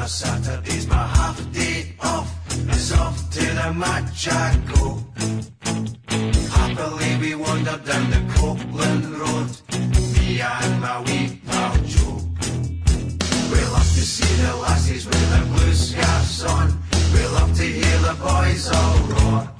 a Saturday's my half day off. It's off to the match I go. Happily we wandered down the Copeland Road. Me and my wee pal Joe. We love to see the lassies with their blue scarves on. We love to hear the boys all roar.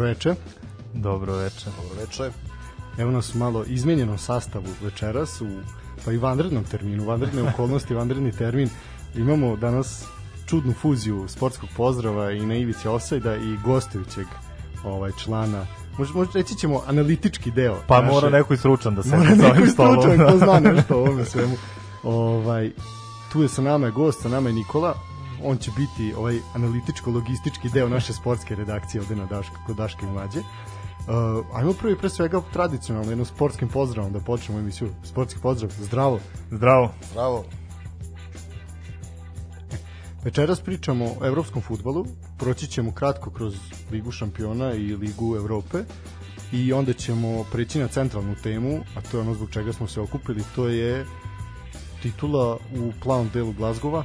Dobro veče. Dobro veče. Dobro veče. Evo nas u malo izmenjenom sastavu večeras u pa i vanrednom terminu, vanredne okolnosti, vanredni termin. Imamo danas čudnu fuziju sportskog pozdrava i na Ivici Osajda i gostujućeg ovaj člana Možda, možda reći ćemo analitički deo. Pa naše- mora neko i stručan da se mora neko stolom. stručan ko zna nešto o ovome svemu. Ovaj, tu je sa nama je gost, sa nama je Nikola. On će biti ovaj analitičko-logistički deo naše sportske redakcije ovde na Daška, kod Daške i Mlađe. Uh, ajmo prvi pre svega tradicionalno jednom sportskim pozdravom da počnemo emisiju. Sportski pozdrav, zdravo. Zdravo. Bravo. Večeras pričamo o evropskom futbolu, proći ćemo kratko kroz Ligu šampiona i Ligu Evrope i onda ćemo preći na centralnu temu, a to je ono zbog čega smo se okupili, to je titula u plavom delu Glazgova,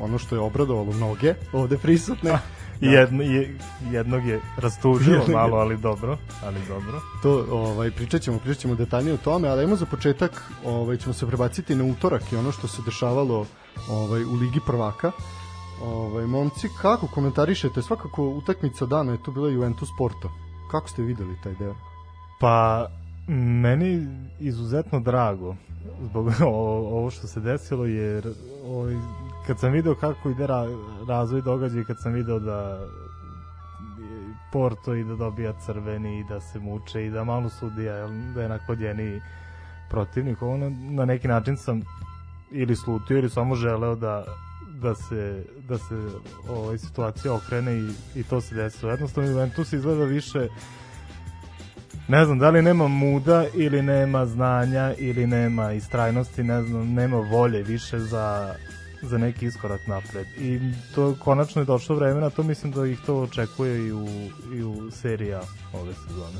ono što je obradovalo mnoge ovde prisutne. I jedno, je, jednog je rastužilo Jednog je- malo, ali dobro. Ali dobro. to ovaj pričat ćemo, pričat ćemo detaljnije o tome, ali ajmo za početak ovaj ćemo se prebaciti na utorak i ono što se dešavalo ovaj u ligi prvaka. Ovaj momci kako komentarišete svakako utakmica dana je to bila Juventus Porto. Kako ste videli taj deo? Pa, meni izuzetno drago zbog ovo što se desilo, jer ovaj, kad sam video kako ide ra, razvoj događaja, kad sam video da Porto i da dobija crveni i da se muče i da malo sudija, da je naklonjeniji protivnik, na, na neki način sam ili slutio ili samo želeo da da se da se ovaj situacija okrene i, i to se desilo. Jednostavno Juventus izgleda više ne znam da li nema muda ili nema znanja ili nema istrajnosti, ne znam, nema volje više za za neki iskorak napred. I to konačno je došlo vremena, to mislim da ih to očekuje i u, i u serija ove sezone.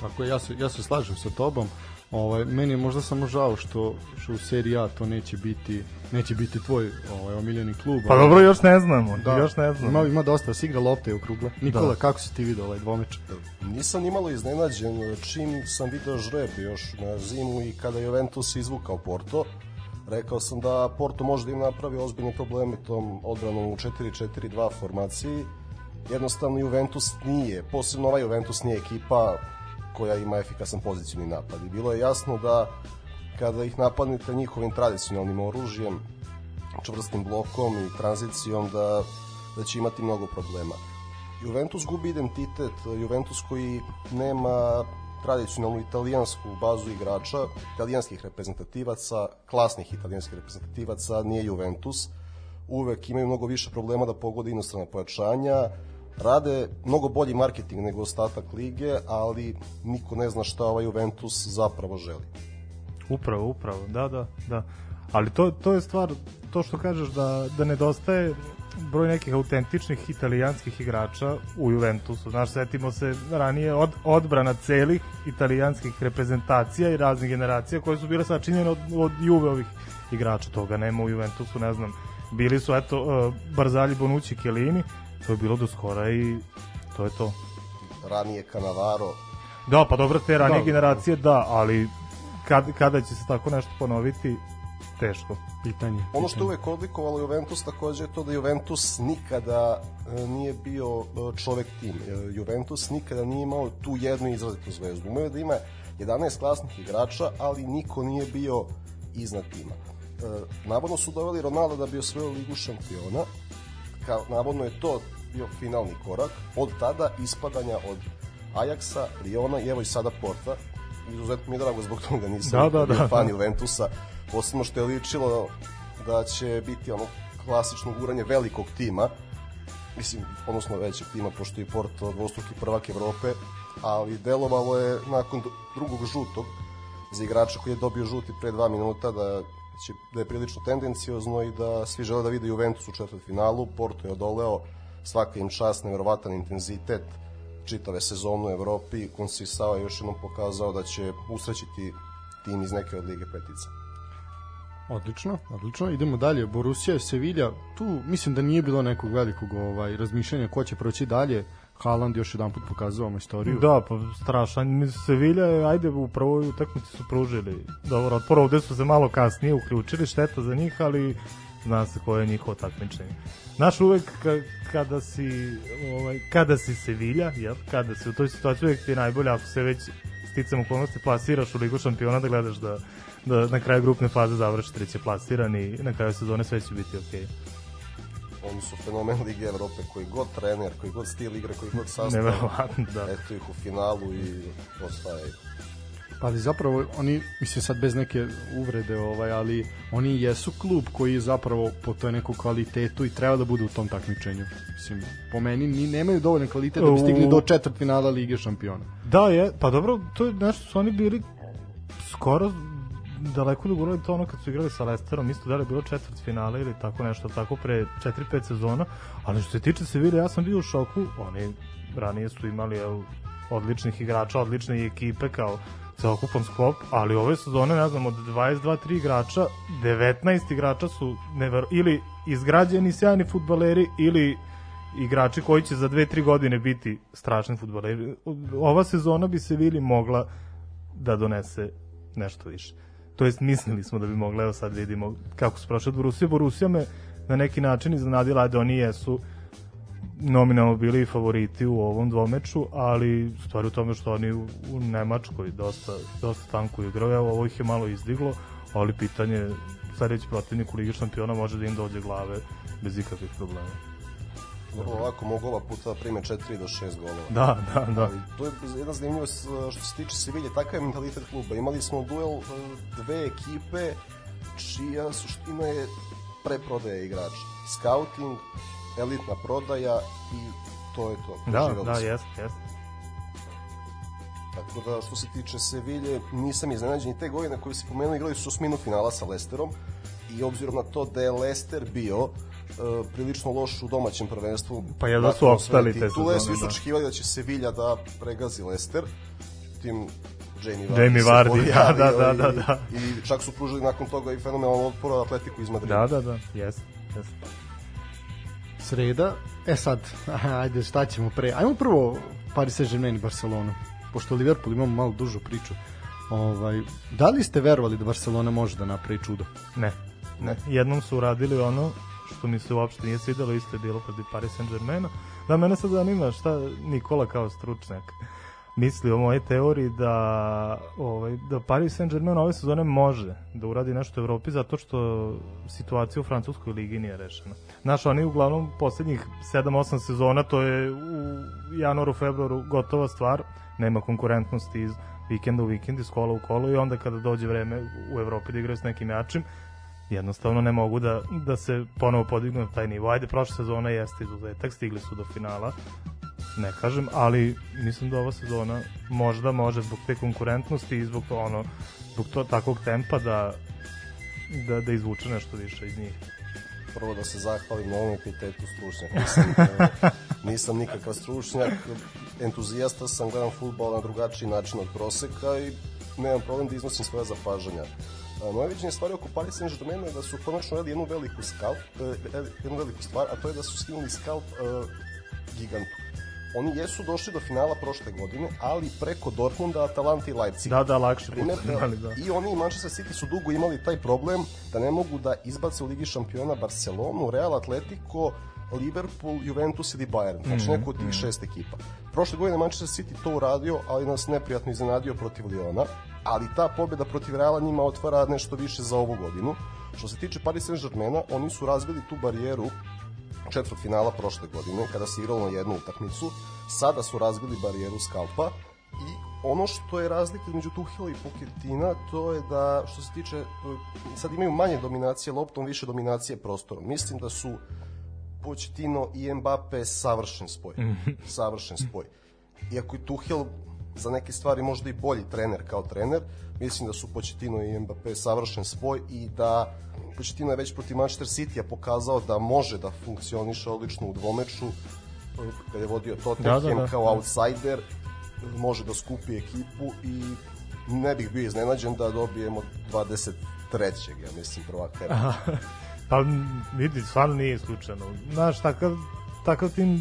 Tako je, ja se, ja se slažem sa tobom. Ovaj, meni je možda samo žao što, što u seriji A to neće biti neće biti tvoj ovaj, omiljeni klub. Pa ali- dobro, još ne znamo, da. još ne znamo. Ima, ima dosta, se igra lopte i okrugla. Nikola, Da. kako si ti vidio ovaj dvomeč? Nisam nimalo iznenađen čim sam video žreb još na zimu i kada Juventus izvukao Porto. Rekao sam da Porto može da im napravi ozbiljne probleme tom odbranom u 4-4-2 formaciji jednostavno Juventus nije, posebno ovaj Juventus nije ekipa koja ima efikasan pozicijni napad i bilo je jasno da kada ih napadnete njihovim tradicionalnim oružjem, čvrstim blokom i tranzicijom da, da će imati mnogo problema. Juventus gubi identitet, Juventus koji nema tradicionalnu italijansku bazu igrača, italijanskih reprezentativaca, klasnih italijanskih reprezentativaca, nije Juventus. Uvek imaju mnogo više problema da pogode inostrana pojačanja, rade mnogo bolji marketing nego ostatak lige, ali niko ne zna šta ovaj Juventus zapravo želi. Upravo, upravo, da, da, da. Ali to, to je stvar, to što kažeš da, da nedostaje broj nekih autentičnih italijanskih igrača u Juventusu. Znaš, setimo se ranije od, odbrana celih italijanskih reprezentacija i raznih generacija koje su bile sačinjene od, od Juve ovih igrača. Toga nema u Juventusu, ne znam. Bili su, eto, uh, Barzalji, Bonucci, Kelini, to je bilo do skora i to je to. Ranije Canavaro, Da, pa dobro, te ranije Da. generacije, da, ali kad, kada će se tako nešto ponoviti, teško. Pitanje. Ono što je uvek odlikovalo Juventus takođe je to da Juventus nikada e, nije bio e, čovek tim. E, Juventus nikada nije imao tu jednu izrazitu zvezdu. Umeo da ima 11 klasnih igrača, ali niko nije bio iznad tima. Navodno su doveli Ronaldo da bi osvojio ligu šampiona. Kao, navodno je to bio finalni korak. Od tada ispadanja od Ajaksa, Liona i evo i sada Porta. Izuzetno mi je drago zbog toga nisam Da, da, da. fan Juventusa. Posebno što je ličilo da će biti ono klasično guranje velikog tima mislim, odnosno većeg tima, pošto je Porto dvostruki prvak Evrope, ali delovalo je nakon drugog žutog za igrača koji je dobio žuti pre dva minuta da će, da je prilično tendenciozno i da svi žele da vide Juventus u četvrtfinalu. Porto je odoleo svaka im čast, neverovatan intenzitet čitave sezonu u Evropi. Konsisao je još jednom pokazao da će usrećiti tim iz neke od Lige Petica. Odlično, odlično. Idemo dalje. Borussia, Sevilla, tu mislim da nije bilo nekog velikog ovaj razmišljanja ko će proći dalje. Haaland još jedan put pokazao majstoriju. Da, pa strašan. Sevilla ajde, u prvoj utakmici su pružili dobar otpor. Ovde su se malo kasnije uključili, šteta za njih, ali zna se koje je njihovo takmičenje. Naš uvek ka, kada si ovaj, kada si Sevilla, jel? kada si u toj situaciji uvek ti je najbolje ako se već sticam okolnosti plasiraš u ligu šampiona da gledaš da, da na kraju grupne faze završi treće plasiran i na kraju sezone sve će biti okej. Okay. Oni su fenomen Lige Evrope, koji god trener, koji god stil igre, koji god sastav. Neverovatno, da. Eto ih u finalu i ostaje. Pa ali zapravo oni, mislim sad bez neke uvrede, ovaj, ali oni jesu klub koji zapravo po toj neku kvalitetu i treba da bude u tom takmičenju. Mislim, po meni ni nemaju dovoljan kvalitet da bi stigli do četvrtfinala Lige šampiona. Da, je, pa dobro, to je nešto su oni bili skoro daleko dogurali to ono kad su igrali sa Lesterom, isto da li je bilo četvrt finale ili tako nešto, tako pre 4-5 sezona, ali što se tiče Sevilla, ja sam bio u šoku, oni ranije su imali evo, odličnih igrača, odlične ekipe kao celokupan sklop, ali ove sezone, ne znam, od 22-3 igrača, 19 igrača su never, ili izgrađeni sjajni futbaleri ili igrači koji će za 2-3 godine biti strašni futbaleri. Ova sezona bi se mogla da donese nešto više. To jest mislili smo da bi mogla, evo sad vidimo kako su prošli od Borussia. Borussia me na neki način iznenadila, ajde oni jesu nominalno bili favoriti u ovom dvomeču, ali stvari u tome što oni u, Nemačkoj dosta, dosta tanko igraju, evo ovo ih je malo izdiglo, ali pitanje sledeći protivnik u Ligi šampiona može da im dođe glave bez ikakvih problema. Vrlo ovako mogu ova puta da prime 4 do 6 golova. Da, da, da. Ali to je jedna zanimljivost uh, što se tiče Sevilje, takav je mentalitet kluba. Imali smo duel uh, dve ekipe čija suština je preprodaja igrača. Scouting, elitna prodaja i to je to. Da, da, se. jest, jest. Tako da što se tiče Sevilje, nisam iznenađen i te godine koje si pomenuo, igrali su osminu finala sa Lesterom i obzirom na to da je Lester bio uh, prilično loš u domaćem prvenstvu. Pa jedva su nakon opstali te sezone, Svi su da. očekivali da će Sevilla da pregazi Lester. Tim Jamie Vardy, Jamie Vardy, pojavio da, da, i- da, da. I čak su pružili nakon toga i fenomenalan otpor Atletiku iz Madrida. Da, da, da, jest, jest. Sreda, e sad, ajde šta ćemo pre. Ajmo prvo Paris Saint-Germain i Barcelonu. Pošto Liverpool imamo malo dužu priču. Ovaj, da li ste verovali da Barcelona može da napravi čudo? Ne, ne. Jednom su uradili ono što mi se uopšte nije svidelo, isto je bilo protiv Paris Saint-Germaina. Da, mene sad zanima šta Nikola kao stručnjak misli o mojej teoriji da ovaj da Paris Saint-Germain ove sezone može da uradi nešto u Evropi zato što situacija u francuskoj ligi nije rešena. Znaš, oni uglavnom poslednjih 7-8 sezona, to je u januaru, februaru gotova stvar, nema konkurentnosti iz vikenda u vikend, iz kola u kolo i onda kada dođe vreme u Evropi da igraju s nekim jačim, jednostavno ne mogu da, da se ponovo podignu na taj nivo. Ajde, prošla sezona jeste izuzetak, stigli su do finala, ne kažem, ali mislim da ova sezona možda može zbog te konkurentnosti i zbog to, ono, zbog to takvog tempa da, da, da izvuče nešto više iz njih. Prvo da se zahvalim na ovom epitetu stručnjak. Nisam, e, nisam nikakav stručnjak, entuzijasta sam, gledam futbol na drugačiji način od proseka i nemam problem da iznosim svoje zapažanja. A, moje viđenje stvari oko Paris Saint-Germain je da su konačno radili jednu veliku skalp, e, jednu veliku stvar, a to je da su skinuli skalp e, gigantu oni jesu došli do finala prošle godine, ali preko Dortmunda, Atalanta i Leipzig. Da, da, lakše Primer, imali, da. I oni i Manchester City su dugo imali taj problem da ne mogu da izbace u Ligi šampiona Barcelonu, Real Atletico, Liverpool, Juventus ili Bayern. Znači mm -hmm. neko od tih šest ekipa. Prošle godine Manchester City to uradio, ali nas neprijatno iznenadio protiv Liona. Ali ta pobjeda protiv Reala njima otvara nešto više za ovu godinu. Što se tiče Paris Saint-Germaina, oni su razbili tu barijeru četvrt finala prošle godine, kada se igralo na jednu utakmicu, sada su razbili barijeru skalpa i ono što je razlika između Tuhila i Pochetina, to je da, što se tiče, sad imaju manje dominacije loptom, više dominacije prostorom. Mislim da su Pochettino i Mbappe savršen spoj. savršen spoj. Iako je Tuhil za neke stvari možda i bolji trener kao trener, mislim da su Pochettino i Mbappe savršen spoj i da Pochettino je već protiv Manchester City-a pokazao da može da funkcioniše odlično u dvomeču kada je vodio Tottenham da, da, da. kao outsider može da skupi ekipu i ne bih bio iznenađen da dobijemo 23. ja mislim prvaka. pa vidi, stvarno nije slučajno. Znaš, takav takav tim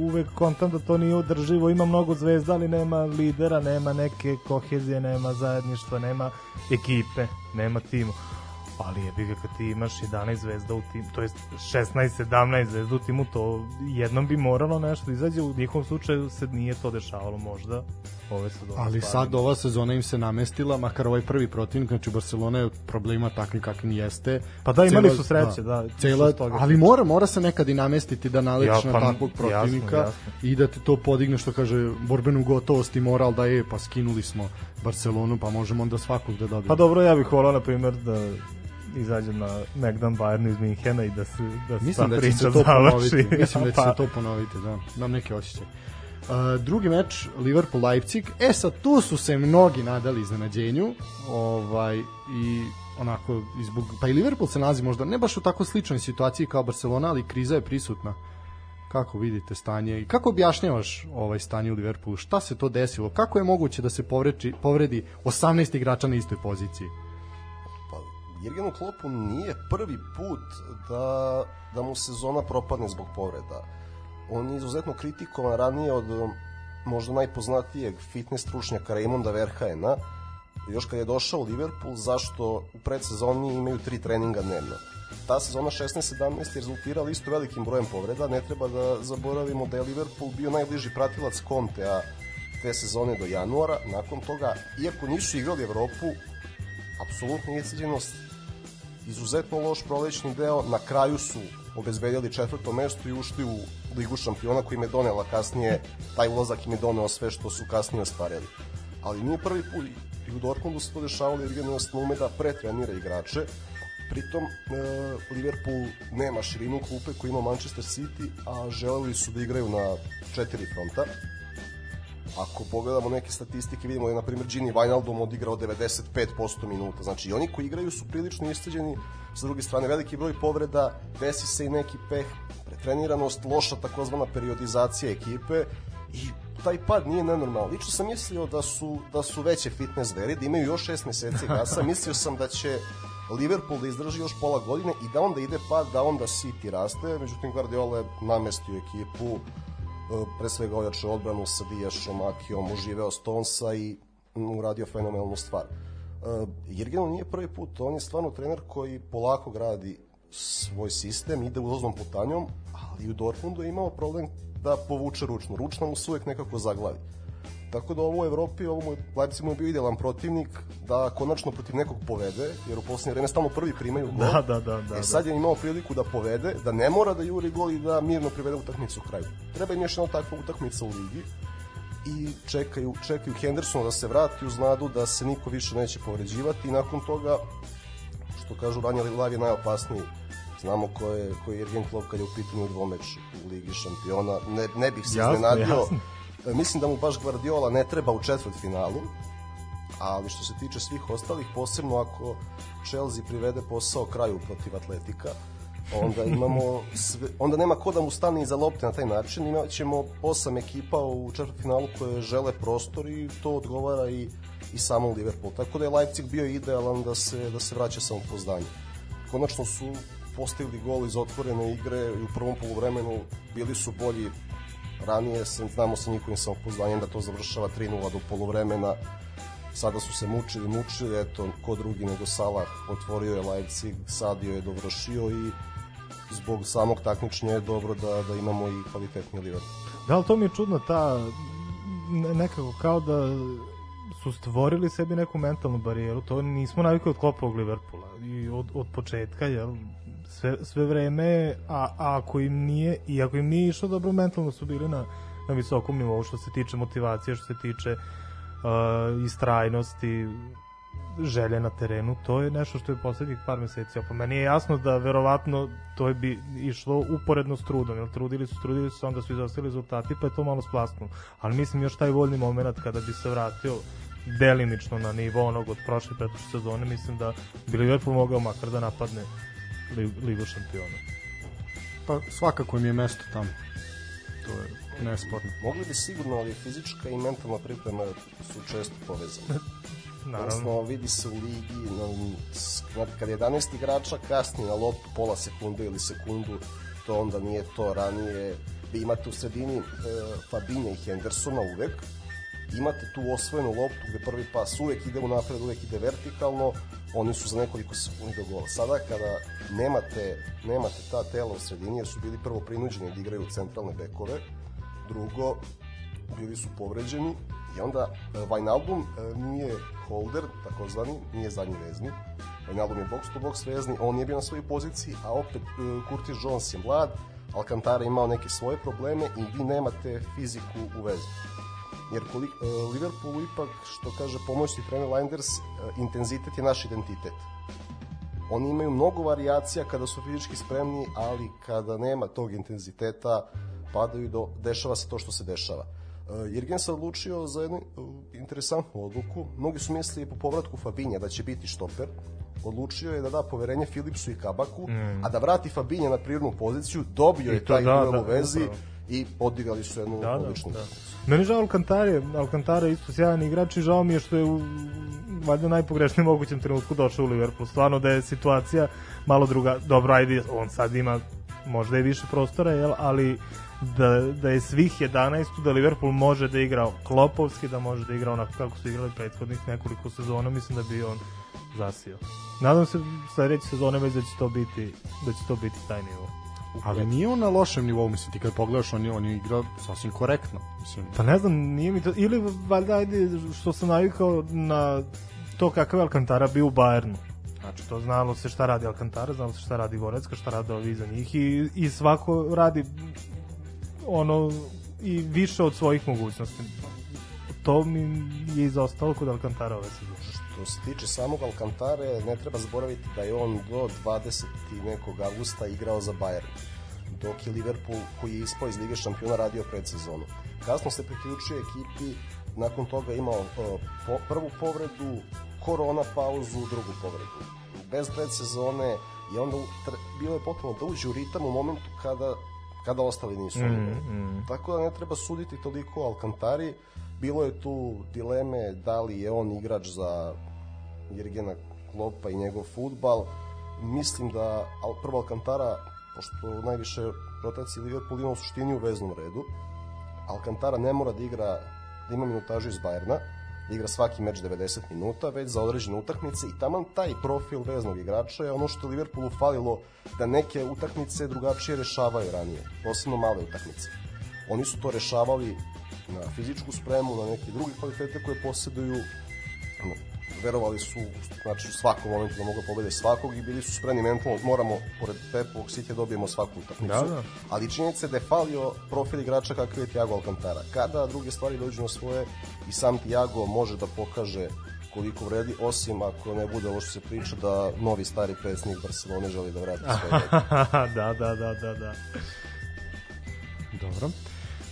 uvek kontam da to nije održivo, ima mnogo zvezda, ali nema lidera, nema neke kohezije, nema zajedništva, nema ekipe, nema timu ali je ga kad ti imaš 11 zvezda u timu, to jest 16, 17 zvezda u timu, to jednom bi moralo nešto da izađe, u njihovom slučaju se nije to dešavalo možda ove sezone. Ali sad ova sezona im se namestila, makar ovaj prvi protivnik, znači Barcelona je problema takvi kakvim jeste. Pa da, imali su sreće, da. da cela, ali mora, mora se nekad i namestiti da naletiš ja, pa, na takvog protivnika jasno, jasno. i da ti to podigne, što kaže, borbenu gotovost i moral da je, pa skinuli smo Barcelonu, pa možemo onda svakog da dobijemo. Pa dobro, ja bih volao, na primjer, da izađe na Megdan Bayern iz Minhena i da se da se Mislim da će se to završi. ponoviti. Mislim da će pa. se to ponoviti, da. Imam neke osjećaje. Uh, drugi meč Liverpool Leipzig. E sad tu su se mnogi nadali iznenađenju. Ovaj i onako izbog pa i Liverpool se nalazi možda ne baš u tako sličnoj situaciji kao Barcelona, ali kriza je prisutna. Kako vidite stanje i kako objašnjavaš ovaj stanje u Liverpoolu? Šta se to desilo? Kako je moguće da se povredi, povredi 18 igrača na istoj poziciji? Jirgenu Klopu nije prvi put da, da mu sezona propadne zbog povreda. On je izuzetno kritikovan ranije od možda najpoznatijeg fitness stručnjaka Raymonda Verhaena, još kad je došao u Liverpool, zašto u predsezoni imaju tri treninga dnevno. Ta sezona 16-17 je rezultirala isto velikim brojem povreda, ne treba da zaboravimo da je Liverpool bio najbliži pratilac Contea te sezone do januara, nakon toga, iako nisu igrali Evropu, apsolutna isceđenost izuzetno loš prolećni deo, na kraju su obezbedili četvrto mesto i ušli u Ligu šampiona koji im je donela kasnije, taj ulazak im je doneo sve što su kasnije ostvarili. Ali nije prvi put i u Dortmundu se to dešavalo jer jednostavno ume da pretrenira igrače, pritom e, Liverpool nema širinu klupe koju ima Manchester City, a želeli su da igraju na četiri fronta ako pogledamo neke statistike, vidimo da je, na primjer, Gini Wijnaldum odigrao 95% minuta. Znači, i oni koji igraju su prilično isteđeni, sa druge strane, veliki broj povreda, desi se i neki peh, pretreniranost, loša takozvana periodizacija ekipe i taj pad nije nenormalan. Lično sam mislio da su, da su veće fitness zveri, da imaju još 6 meseci gasa. Mislio sam da će Liverpool da izdrži još pola godine i da onda ide pad, da onda City raste. Međutim, Guardiola je namestio ekipu pre svega ojače odbranu sa Dijašom, Akijom, uživeo Stonesa i uradio fenomenalnu stvar. Uh, Jirgenu nije prvi put, on je stvarno trener koji polako gradi svoj sistem, ide ulaznom putanjom, ali u Dortmundu je imao problem da povuče ručno. Ručno mu se uvek nekako zaglavi. Tako da ovo u Evropi, ovo mu, Leipzig mu bio idealan protivnik da konačno protiv nekog povede, jer u poslednje vreme stalno prvi primaju gol. Da, da, da, da, E sad je imao priliku da povede, da ne mora da juri gol i da mirno privede utakmicu u kraju. Treba im još jedna takva utakmica u ligi i čekaju, čekaju Hendersona da se vrati uz nadu da se niko više neće povređivati i nakon toga, što kažu Ranja Lav je najopasniji znamo ko je, ko je Jurgen Klopp kad je u pitanju dvomeč u Ligi šampiona. Ne, ne bih se Jasno, iznenadio. jasno. E, Mislim da mu baš Guardiola ne treba u četvrt finalu, ali što se tiče svih ostalih, posebno ako Chelsea privede posao kraju protiv Atletika, onda imamo sve, onda nema ko da mu stane iza lopte na taj način, imat ćemo osam ekipa u četvrtfinalu koje žele prostor i to odgovara i, i samom Liverpool. Tako da je Leipzig bio idealan da se, da se vraća samopouzdanje. Konačno su postigli gol iz otvorene igre i u prvom poluvremenu bili su bolji ranije sam, znamo sa njihovim samopouzdanjem da to završava 3-0 do poluvremena sada su se mučili, mučili, eto, ko drugi nego Salah otvorio je Leipzig, Sadio je dovršio i zbog samog takmičenja je dobro da, da imamo i kvalitetni Liverpool. Da, ali to mi je čudno, ta ne- nekako kao da su stvorili sebi neku mentalnu barijeru, to nismo navikli od Kloppovog Liverpoola i od, od početka, jel, sve, sve vreme, a, a ako im nije, i ako im nije išlo dobro, mentalno su bili na, na visokom nivou što se tiče motivacije, što se tiče uh, istrajnosti, želje na terenu, to je nešto što je poslednjih par meseci. A po meni je jasno da verovatno to bi išlo uporedno s trudom, jer trudili su, trudili su, onda su izostali rezultati, pa je to malo splasnulo. Ali mislim još taj voljni moment kada bi se vratio delimično na nivo onog od prošle pretprošle sezone, mislim da bi Liverpool mogao makar da napadne Ligu šampiona. Pa svakako im je mesto tamo. To je nesporno. Mogli bi sigurno, ali fizička i mentalna priprema su često povezane. Naravno. Odnosno, vidi se u ligi, no, s- kad 11 igrača kasni na loptu pola sekunde ili sekundu, to onda nije to ranije. Vi imate u sredini e, Fabinja i Hendersona uvek, imate tu osvojenu loptu gde prvi pas uvek ide u napred, uvek ide vertikalno, oni su za nekoliko sekundi do gola. Sada kada nemate, nemate ta tela u sredini, jer su bili prvo prinuđeni da igraju centralne bekove, drugo, bili su povređeni i onda e, Wijnaldum e, nije holder, takozvani, nije zadnji vezni. Wijnaldum je box to box vezni, on nije bio na svojoj poziciji, a opet e, Curtis Jones je mlad, Alcantara imao neke svoje probleme i vi nemate fiziku u vezi. Jer kolik, e, Liverpool ipak, što kaže pomoćni trener Linders, e, intenzitet je naš identitet. Oni imaju mnogo varijacija kada su fizički spremni, ali kada nema tog intenziteta, padaju do, dešava se to što se dešava. Uh, Jurgen se odlučio za jednu uh, interesantnu odluku. Mnogi su mislili po povratku Fabinja da će biti štoper. Odlučio je da da poverenje Philipsu i Kabaku, mm. a da vrati Fabinja na prirodnu poziciju, dobio I je taj da, da, u vezi upravo. I odigrali su jednu Da, da, odličnu da. utakmicu. Meni žao Alcantare, Alcantara je isto sjajan igrač i žao mi je što je u valjda najpogrešnijem mogućem trenutku došao u Liverpool. Stvarno da je situacija malo druga. Dobro, ajde, on sad ima možda i više prostora, jel, ali da, da je svih 11 da Liverpool može da igra klopovski, da može da igra onako kako su igrali prethodnih nekoliko sezona, mislim da bi on zasio. Nadam se sledeće sezone već da će to biti da će to biti taj nivo. Ali nije on na lošem nivou, mislim, ti kad pogledaš, on je, on je igrao sasvim korektno. Mislim, Pa ne znam, nije mi to, ili valjda ajde što sam navikao na to kakav je Alcantara bio u Bayernu. Znači, to znalo se šta radi Alcantara, znalo se šta radi Gorecka, šta rade ovi iza njih i, i svako radi ono i više od svojih mogućnosti. To mi je izostalo kod Alcantara ove sezone. Što se tiče samog Alcantare, ne treba zaboraviti da je on do 20. nekog avgusta igrao za Bayern, dok je Liverpool, koji je ispao iz Lige šampiona, radio predsezonu. Kasno se priključio ekipi, nakon toga imao uh, po, prvu povredu, korona pauzu, drugu povredu. Bez predsezone i onda bilo je potrebno da uđe u ritam u momentu kada kada ostali nisu. Mm, mm. Tako da ne treba suditi toliko o Alcantari. Bilo je tu dileme da li je on igrač za Jurgena Kloppa i njegov futbal. Mislim da prvo Alcantara, pošto najviše rotacije Liverpool ima u suštini u veznom redu, Alcantara ne mora da igra da ima minutažu iz Bajerna, da igra svaki meč 90 minuta, već za određene utakmice i taman taj profil veznog igrača je ono što Liverpoolu falilo da neke utakmice drugačije rešavaju ranije, posebno male utakmice. Oni su to rešavali na fizičku spremu, na neke druge kvalitete koje posjeduju, no, verovali su znači, u svakom momentu da mogu da pobede svakog i bili su spremni mentalno, moramo pored Pepovog City dobijemo svaku utakmicu. Da, da. Ali činjenica je da je falio profil igrača kakav je Thiago Alcantara. Kada druge stvari dođu na svoje i sam Thiago može da pokaže koliko vredi, osim ako ne bude ovo što se priča da novi stari predsjednik Barcelone želi da vrati svoje da, da, da, da, da. Dobro.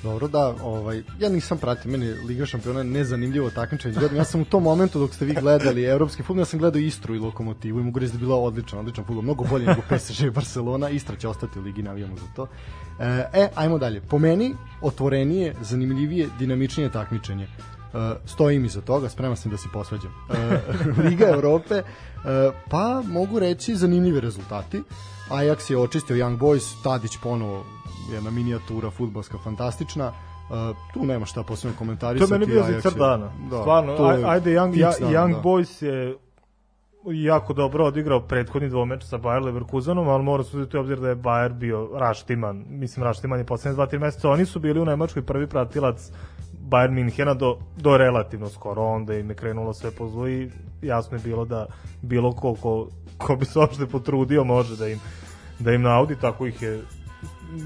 Dobro, da, ovaj, ja nisam pratio, meni Liga šampiona nezanimljivo takmičenje. Gledam, ja sam u tom momentu dok ste vi gledali evropski fudbal, ja sam gledao Istru i Lokomotivu i mogu reći da je bila odličan, odličan fudbal, mnogo bolje nego PSG i Barcelona. Istra će ostati u ligi, navijamo za to. E, e, ajmo dalje. Po meni, otvorenije, zanimljivije, dinamičnije takmičenje. E, stojim iza toga, spreman sam da se posvađam. E, Liga Evrope, e, pa mogu reći zanimljivi rezultati. Ajax je očistio Young Boys, Tadić ponovo jedna minijatura futbalska fantastična. Uh, tu nema šta posebno To komentarisati. je meni bio zicar dana. Da, Stvarno, to je aj- ajde, Young, ja, Young da. Boys je jako dobro odigrao prethodni dvomeč sa Bayer Leverkusenom, ali mora se uzeti obzir da je Bayer bio raštiman, mislim raštiman je poslednje 2-3 meseca, oni su bili u Nemačkoj prvi pratilac Bayern Minhena do, do relativno skoro, onda im je krenulo sve po zlu i jasno je bilo da bilo ko, ko, ko bi se uopšte potrudio može da im, da im naudi, tako ih je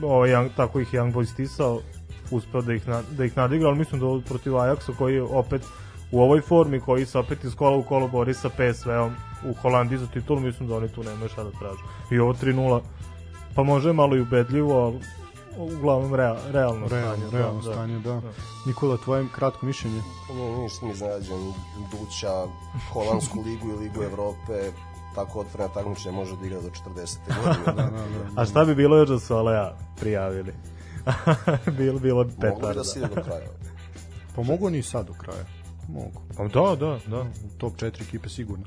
ovaj, Young, tako ih Young Boys stisao, uspeo da ih, na, da ih nadigra, ali mislim da ovo protiv Ajaxa koji je opet u ovoj formi, koji se opet iz kola u kolo bori sa PSV-om u Holandiji za titulu, mislim da oni tu nemaju šta da traže. I ovo 3-0, pa može malo i ubedljivo, ali uglavnom real, realno Realno, stanje. realno stanje, da. Nikola, tvoje kratko mišljenje? Nije ništa mi iznenađen. Duća, Holandsku ligu i Ligu Evrope, tako otvorena takmičenja može da igra do 40. godine. da, da, A šta bi bilo još da su Alea prijavili? bilo, bilo bi Mogu petarda. da se ide do kraja. Pa mogu oni i sad do kraja. Mogu. Pa da, da, da. Top 4 ekipe sigurno.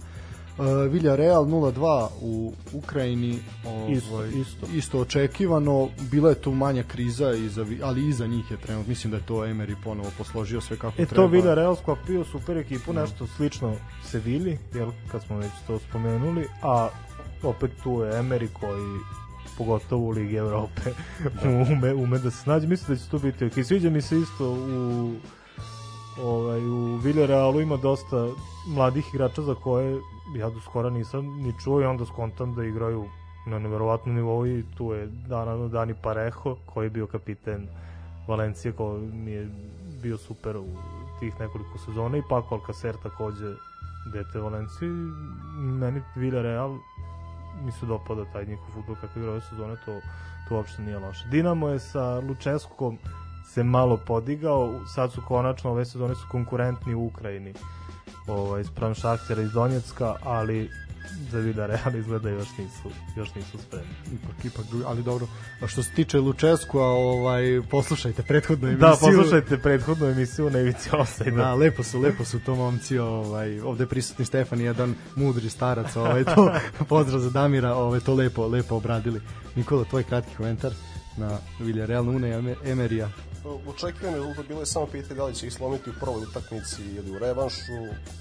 Uh, Vilja Real 0-2 u Ukrajini ovaj, Isto, isto. isto očekivano bila je tu manja kriza iza, ali iza njih je trenutno mislim da je to Emery ponovo posložio sve kako E treba to Villarreal sklopio super ekipu, nešto slično Sevilji, jel, kad smo već to spomenuli, a opet tu je Emery koji pogotovo u Ligi Evrope ume, ume da se snađe. Mislim da će to biti ok. Sviđa mi se isto u ovaj, u Villarrealu ima dosta mladih igrača za koje ja do skora nisam ni čuo i onda skontam da igraju na neverovatnom nivou i tu je Dana, Dani Parejo koji je bio kapiten Valencije koji mi je bio super u tih nekoliko sezona i Paco Alcacer takođe dete Valencije. Meni Villarreal mi se dopada taj njihov futbol kako igra ove sezone to, to uopšte nije loše. Dinamo je sa Lučeskom se malo podigao sad su konačno ove sezone su konkurentni u Ukrajini ovaj, sprem Šahtjera iz Donjecka ali za Villarreal izgleda još nisu, još nisu spremni. ipak, ipak drugi, ali dobro. A što se tiče Lučesku, a ovaj, poslušajte prethodnu emisiju. Da, poslušajte prethodnu emisiju na Ivici Offside. Da, lepo su, lepo su to momci, ovaj, ovde prisutni Stefan, jedan mudri starac, ovaj, to, pozdrav za Damira, ovaj, to lepo, lepo obradili. Nikola, tvoj kratki komentar na Villarreal Une Emerija. Očekivan rezultat bilo je samo pitanje da li će ih slomiti u prvoj utakmici ili u revanšu.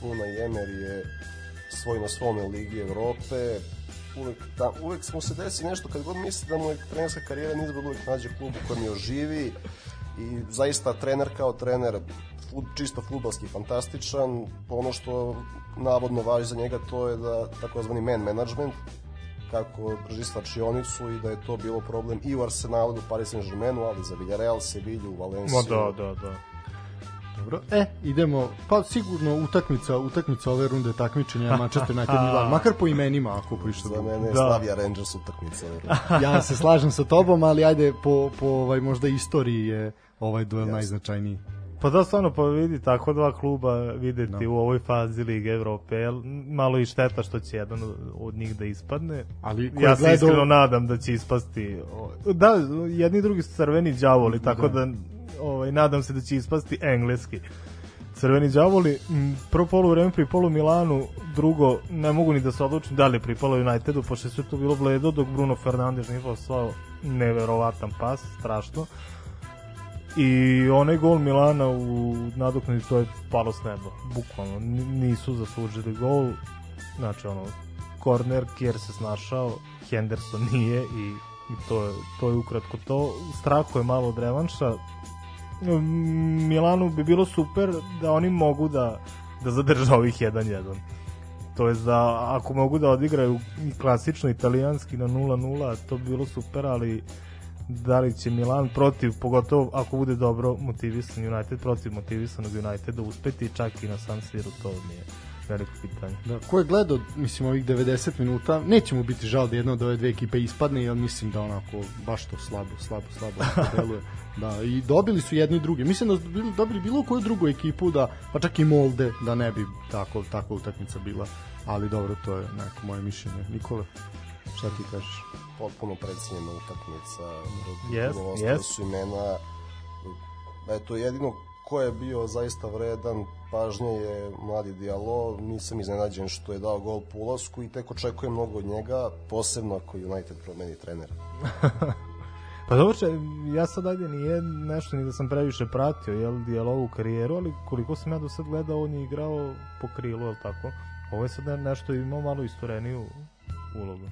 Una i Emer je svoj na svome Ligi Evrope. Uvek, da, uvek smo se desi nešto kad god misli da mu je trenerska karijera nizbog uvek nađe klub u kojem je oživi i zaista trener kao trener fut, čisto futbalski fantastičan ono što navodno važi za njega to je da takozvani man management kako drži slačionicu i da je to bilo problem i u Arsenalu u Paris Saint-Germainu, ali za Villarreal, Sevilju, Valenciju. Ma da, da, da. Dobro. E, idemo, pa sigurno utakmica, utakmica ove runde takmičenja Manchester United Milan, makar po imenima ako po išta Za mene je Da. Slavia Rangers utakmica. Ja se slažem sa tobom, ali ajde po, po ovaj, možda istoriji je ovaj duel najznačajniji. Pa da, stvarno, pa vidi, tako dva kluba videti Da. u ovoj fazi Lige Evrope, jel, malo i šteta što će jedan od njih da ispadne. Ali Ja se iskreno nadam da će ispasti da, jedni i drugi su crveni đavoli, tako da, ovaj, nadam se da će ispasti engleski. Crveni đavoli, m, prvo polu vreme pripalo Milanu, drugo ne mogu ni da se odlučim da li je pripalo Unitedu, pošto je sve to bilo bledo, dok Bruno Fernandes nije poslao neverovatan pas, strašno. I onaj gol Milana u nadoknadi to je palo s neba, bukvalno. Nisu zaslužili gol, znači ono, korner, Kjer se snašao, Henderson nije i, i to, je, to je ukratko to. Straho je malo od revanša. Mm, Milanu bi bilo super da oni mogu da, da zadrža ovih 1-1. To je da ako mogu da odigraju klasično italijanski na 0-0, to bi bilo super, ali da li će Milan protiv, pogotovo ako bude dobro motivisan United, protiv motivisanog Uniteda uspeti čak i na San Siro, to mi je veliko pitanje. Da, ko je gledao, mislim, ovih 90 minuta, neće mu biti žal da jedna od ove dve ekipe ispadne, jer mislim da onako baš to slabo, slabo, slabo onako deluje. Da, i dobili su jedni i drugi. Mislim da su bili, dobili bilo koju drugu ekipu, da, pa čak i Molde, da ne bi tako, takva utakmica bila. Ali dobro, to je neko moje mišljenje. Nikole, šta ti kažeš? Potpuno predsjednjena utakmica. Yes, yes. su imena. Eto, jedino ko je bio zaista vredan pažnje je mladi Dialo. Nisam iznenađen što je dao gol po ulasku i tek očekujem mnogo od njega, posebno ako United promeni trenera. Pa dobro, ja sad ajde nije nešto ni da sam previše pratio, jel, dijalovu karijeru, ali koliko sam ja do sad gledao, on je igrao po krilu, jel tako? Ovo je sad ne- nešto imao malo istoreniju ulogu.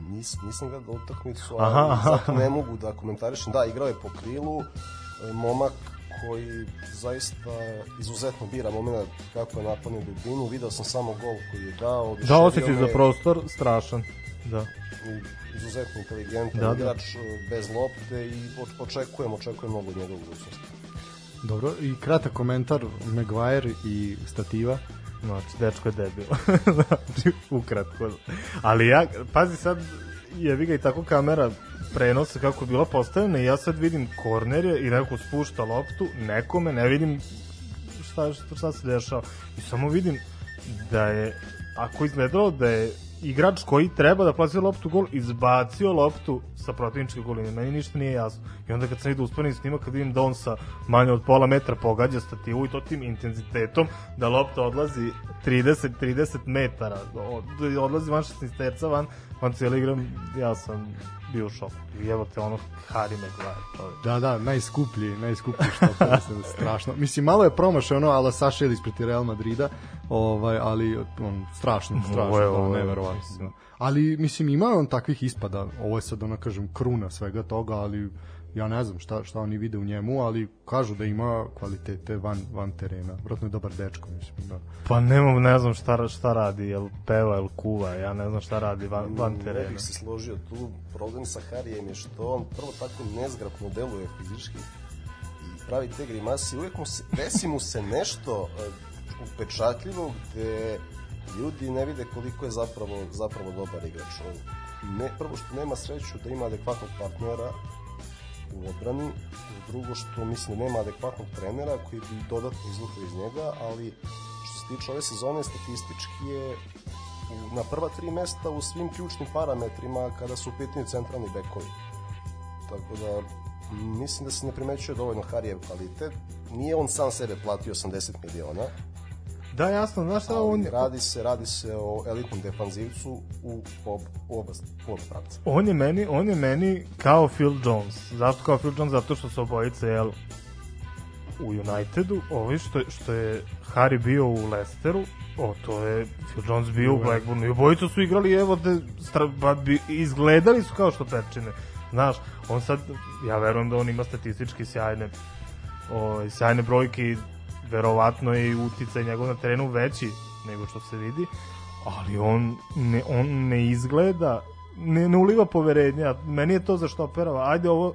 Nis, nisam gledao utakmicu, Aha, ali aha. zato ne mogu da komentarišem. Da, igrao je po krilu, e, momak koji zaista izuzetno bira moment kako je napunio dubinu. Video sam samo gol koji je dao. Da, osjećaj za me. prostor, strašan. Da. izuzetno inteligentan Da, da, da. igrač e, bez lopte i oč- očekujem, očekujem mnogo od njega u budućnosti. Dobro, i kratak komentar Maguire i stativa. Znači, dečko je debil. znači, ukratko. Ali ja, pazi sad, jevi ga i tako kamera prenosa kako je bila postavljena i ja sad vidim kornere i neko spušta loptu, nekome, ne vidim šta, šta, šta se dešava. I samo vidim da je, ako izgledalo da je igrač koji treba da plasira loptu gol, izbacio loptu sa protivničke goline. Meni ništa nije jasno. I onda kad sam vidio usporeni snimak, kad vidim da on sa manje od pola metra pogađa stativu i to tim intenzitetom, da lopta odlazi 30-30 metara, od, odlazi van 16 terca, van, van cijeli igram, ja sam bio u šoku. I evo te ono Harry Maguire, čovjek. Da, da, najskuplji, najskuplji što mislim, strašno. Mislim, malo je promašaj ono Ala Saša ispred Real Madrida, ovaj, ali on, strašno, strašno, Ovo je- da, ovo je, neverovatno. Da. Ali, mislim, ima on takvih ispada, ovo je sad, ono, kažem, kruna svega toga, ali ja ne znam šta, šta oni vide u njemu, ali kažu da ima kvalitete van, van terena. Vratno je dobar dečko, mislim, da. Pa nemam, ne znam šta, šta radi, jel peva, jel kuva, ja ne znam šta radi van, van Ne terena. bih se složio tu. Problem sa Harijem je što on prvo tako nezgrapno deluje fizički i pravi te grimase i uvijek mu se, desi mu se nešto e, upečatljivo gde ljudi ne vide koliko je zapravo, zapravo dobar igrač. On, ne, prvo što nema sreću da ima adekvatnog partnera u odbrani, drugo što mislim da nema adekvatnog trenera koji bi dodatno izvukao iz njega, ali što se tiče ove sezone statistički je na prva tri mesta u svim ključnim parametrima kada su u pitanju centralni bekovi. Tako da mislim da se ne primećuje dovoljno Harijev kvalitet. Nije on sam sebe platio 80 miliona, Da, jasno, znaš šta, on, radi se radi se o elitnom defanzivcu u, ob, u oba, u oba pravca. on je meni, on je meni kao Phil Jones. Zašto kao Phil Jones? Zato što su obojice, jel, u Unitedu, ovi što, što je Harry bio u Leicesteru, o, to je Phil Jones bio u Blackburnu i obojica su igrali, evo, te, stra, ba, bi, izgledali su kao što pečine. Znaš, on sad, ja verujem da on ima statistički sjajne, o, sjajne brojke i verovatno je i uticaj njegov na terenu veći nego što se vidi, ali on ne, on ne izgleda, ne, ne uliva poverenja. Meni je to za štoperova. Ajde ovo,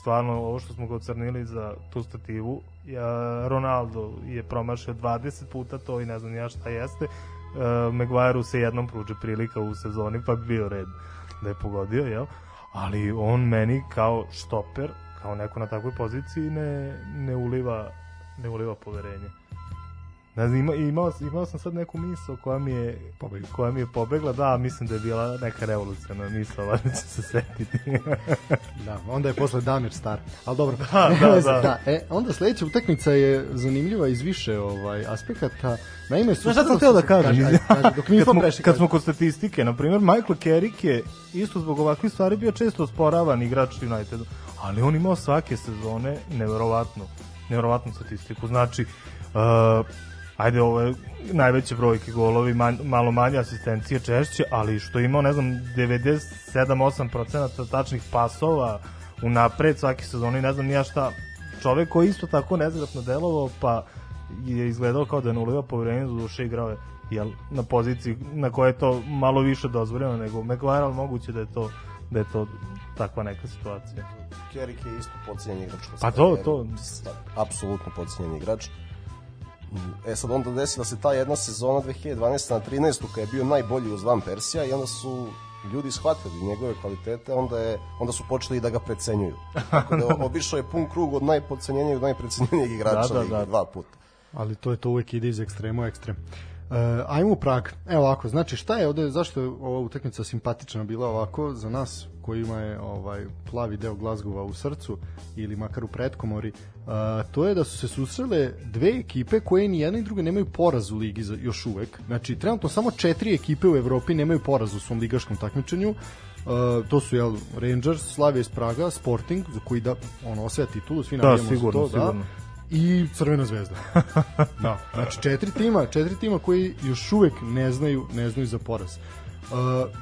stvarno, ovo što smo ga ocrnili za tu stativu, ja, Ronaldo je promašio 20 puta to i ne znam ja šta jeste. Uh, Maguire se jednom pruže prilika u sezoni, pa bi bio red da je pogodio, jel? Ali on meni kao štoper, kao neko na takvoj poziciji ne, ne uliva ne uliva poverenje. Ne znam, ima, imao, imao sam sad neku misao koja mi je Pobegla. koja mi je pobegla, da, mislim da je bila neka revolucijna misla, valjda ću se setiti. Da, onda je posle Damir star. Ali dobro. Da, da, veze, da. E, onda sledeća utakmica je zanimljiva iz više ovaj aspekata. Naime, su Znaš šta sam teo da kažem? Kaži, kaži, dok kad, nismo smo, prešli. kad smo kod statistike, na primjer, Michael Carrick je isto zbog ovakvih stvari bio često osporavan igrač Unitedu, ali on imao svake sezone neverovatnu, neverovatnu statistiku. Znači, uh, ajde, ovo je najveće brojke golovi, man, malo manje asistencije češće, ali što je imao, ne znam, 97-8% tačnih pasova u napred svake sezone ne znam nija šta. Čovek koji je isto tako nezgratno delovao, pa je izgledao kao da ne uliva poverenje, za duše igrao je jel, na poziciji na kojoj je to malo više dozvoljeno nego ali moguće da je to da je to takva neka situacija. Kerik je isto podcenjen igrač. Pa to, to. Apsolutno podcenjen igrač. E sad onda desila se ta jedna sezona 2012. na 13. kada je bio najbolji uz Van Persija i onda su ljudi shvatili njegove kvalitete, onda, je, onda su počeli i da ga precenjuju. Tako da obišao je pun krug od najpodcenjenijeg do najprecenjenijeg igrača Da, da, da. dva puta. ali to je to uvek ide iz ekstrema u ekstrem. Uh, ajmo u Prag. Evo ovako, znači šta je ovde, zašto je ova utakmica simpatična bila ovako za nas kojima je ovaj plavi deo Glazgova u srcu ili makar u pretkomori, uh, to je da su se susrele dve ekipe koje ni jedna ni druga nemaju poraz u ligi za, još uvek. Znači, trenutno samo četiri ekipe u Evropi nemaju poraz u svom ligaškom takmičenju. Uh, to su jel Rangers, Slavia iz Praga, Sporting za koji da ono osvaja titulu, svi Da, navijamo sigurno, za to, sigurno. da i Crvena zvezda. da. Znači četiri tima, četiri tima koji još uvek ne znaju, ne znaju za poraz. Uh,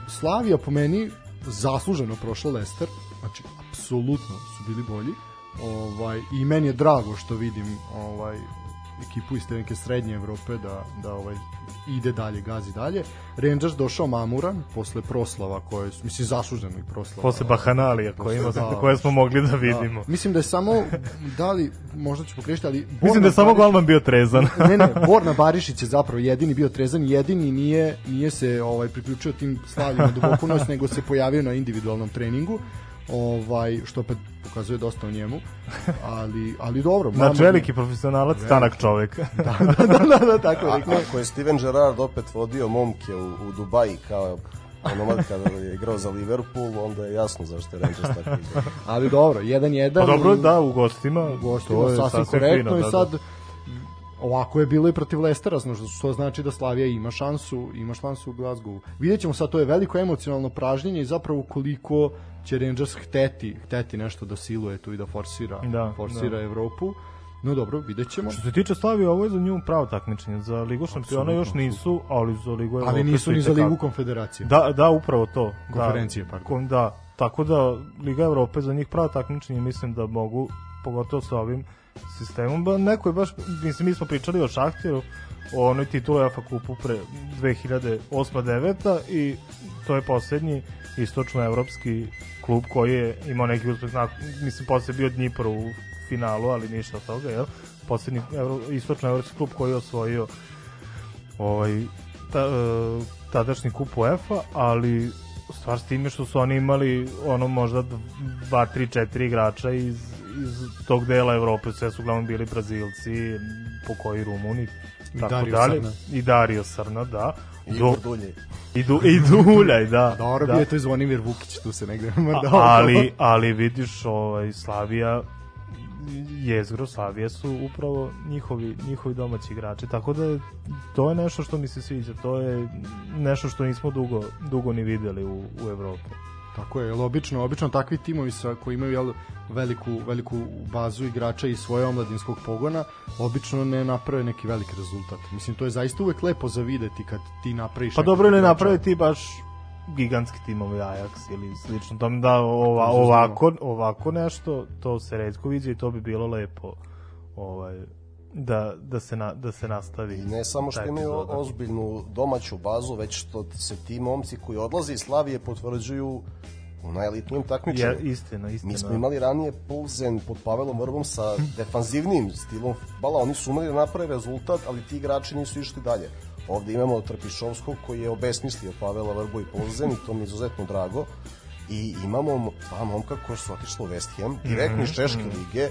Slavija po meni zasluženo prošla Leicester, znači apsolutno su bili bolji. Ovaj i meni je drago što vidim ovaj ekipu iz te neke srednje Evrope da, da ovaj ide dalje, gazi dalje. Rangers došao mamuran posle proslava koje su, mislim, zasluženo i proslava. Posle Bahanalija koje, ima, Da. koje smo mogli da vidimo. Da. Mislim da je samo, da li, možda ću pogrešiti, ali... Mislim da Borna je samo Barišić- golman bio trezan. ne, ne, Borna Barišić je zapravo jedini bio trezan, jedini nije nije se ovaj priključio tim stavljima duboku noć, nego se pojavio na individualnom treningu ovaj što opet pokazuje dosta o njemu ali ali dobro Znači, veliki profesionalac, tanak čovek. da, da, da, da, tako A, rekao ako je Steven Gerrard opet vodio momke u, u Dubaji kao onomad kada je igrao za Liverpool, onda je jasno zašto je Rangers tako igrao. ali dobro jedan jedan Pa dobro, i- da, u gostima. gostima to je sasvim sasvim korektno fino, i da, sad da. Ovako je bilo i protiv Lestera, znači što znači da Slavija ima šansu, ima šansu u Glasgowu. Vidjet ćemo sad, to je veliko emocionalno pražnjenje i zapravo koliko će Rangers hteti, hteti nešto da siluje tu i da forsira, Da, forsira da. Evropu. No dobro, vidjet ćemo. Što se tiče Slavije, ovo je za nju pravo takmičenje. Za Ligu šampiona još nisu, ali za Ligu Evrope Ali nisu su ni za. Ligu konfederacije. Da, da, upravo to. Konferencije, da, pardon. Kom, da, tako da Liga Evrope za njih pravo takmičenje mislim da mogu, pogotovo sa ovim sistemom. Ba, neko je baš, mislim, mi smo pričali o Šahtiru, o onoj titulu UEFA kupu pre 2008-2009 i to je poslednji istočnoevropski klub koji je imao neki uspeh, znak, mislim, posle bio Dnipro u finalu, ali ništa od toga, jel? Poslednji evro, istočnoevropski klub koji je osvojio ovaj, ta, e, tadašnji kup UEFA, ali stvar s time što su oni imali ono možda 2, 3, 4 igrača iz, iz tog dela Evrope, sve su uglavnom bili Brazilci, po koji Rumuni, I tako Dario dalje. Srna. I Dario Srna, da. I Do, Dulje. i, du, I Duljaj, da. Dobro, da. bio je to i Zvonimir Vukić, tu se negde mrdao. ali, ali vidiš, ovaj, Slavija jezgro Slavije su upravo njihovi, njihovi domaći igrači, tako da je, to je nešto što mi se sviđa, to je nešto što nismo dugo, dugo ni videli u, u Evropi. Tako je, jel obično, obično takvi timovi sa koji imaju jel, veliku, veliku bazu igrača i svoje omladinskog pogona, obično ne naprave neki veliki rezultat. Mislim, to je zaista uvek lepo za videti kad ti napraviš... Pa dobro igrača. naprave ti baš gigantski timovi Ajax ili slično tom da ova, ovako, ovako nešto to se redko vidi i to bi bilo lepo ovaj da, da, se, na, da se nastavi I ne samo što imaju epizoda. ozbiljnu domaću bazu, već što se ti momci koji odlaze iz Slavije potvrđuju u najelitnijem takmičenju. Je, istina, istina. Mi smo imali ranije Pulzen pod Pavelom Vrbom sa defanzivnim stilom futbala, oni su umeli da naprave rezultat, ali ti igrači nisu išli dalje. Ovde imamo Trpišovskog koji je obesmislio Pavela Vrbu i Pulzen i to mi je izuzetno drago. I imamo dva momka koji su otišli u West Ham, direktno iz Češke lige,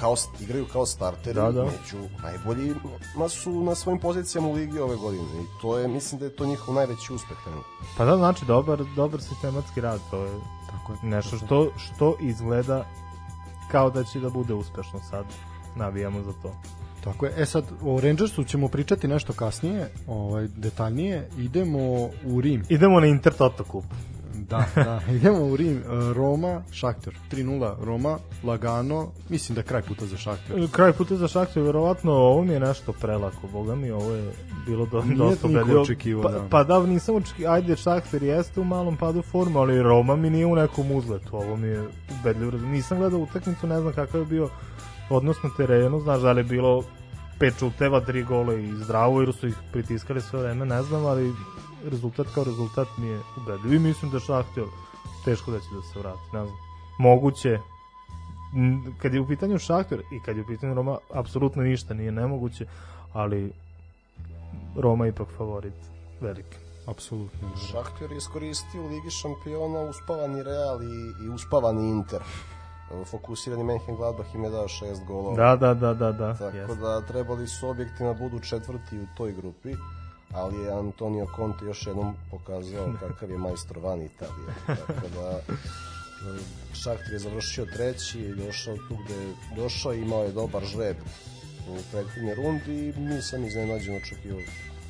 kao, igraju kao starteri Da, da. među najboljima su na svojim pozicijama u ligi ove godine i to je, mislim da je to njihov najveći uspeh trenutno. Pa da, znači, dobar, dobar sistematski rad, to je Tako je. nešto što, što izgleda kao da će da bude uspešno sad. Navijamo za to. Tako je. E sad, o Rangersu ćemo pričati nešto kasnije, ovaj, detaljnije. Idemo u Rim. Idemo na Inter Toto kup. Da, da. Idemo u Rim. E, Roma, Šakter. 3-0 Roma, lagano. Mislim da je kraj puta za Šakter. Kraj puta za Šakter, verovatno ovo mi je nešto prelako, boga mi, ovo je bilo do, Nije dosta ubedljivo. očekivao, pa, da. pa da, nisam očekivao, ajde Šakter jeste u malom padu formu, ali Roma mi nije u nekom uzletu, ovo mi je ubedljivo. Nisam gledao utakmicu, ne znam kakav je bio odnos na terenu, znaš da li je bilo pet čuteva, tri gole i zdravo, jer su ih pritiskali sve vreme, ne znam, ali rezultat kao rezultat mi je ubedljiv i mislim da Šahter teško da će da se vrati, ne znam. Moguće, kad je u pitanju Šahter i kad je u pitanju Roma, apsolutno ništa nije nemoguće, ali Roma je ipak favorit veliki. Apsolutno. Šahter je iskoristio u Ligi šampiona uspavani Real i, i uspavani Inter. Fokusirani Mönchengladbach im je dao šest golova. Da, da, da, da, da. Tako jeste. da trebali su objektivno da budu četvrti u toj grupi, ali je Antonio Conte još jednom pokazao kakav je majstor van Italije. Tako da Šahter je završio treći, je došao tu gde je došao, imao je dobar žreb u prethodnoj rundi i nisam iznenađen očekivao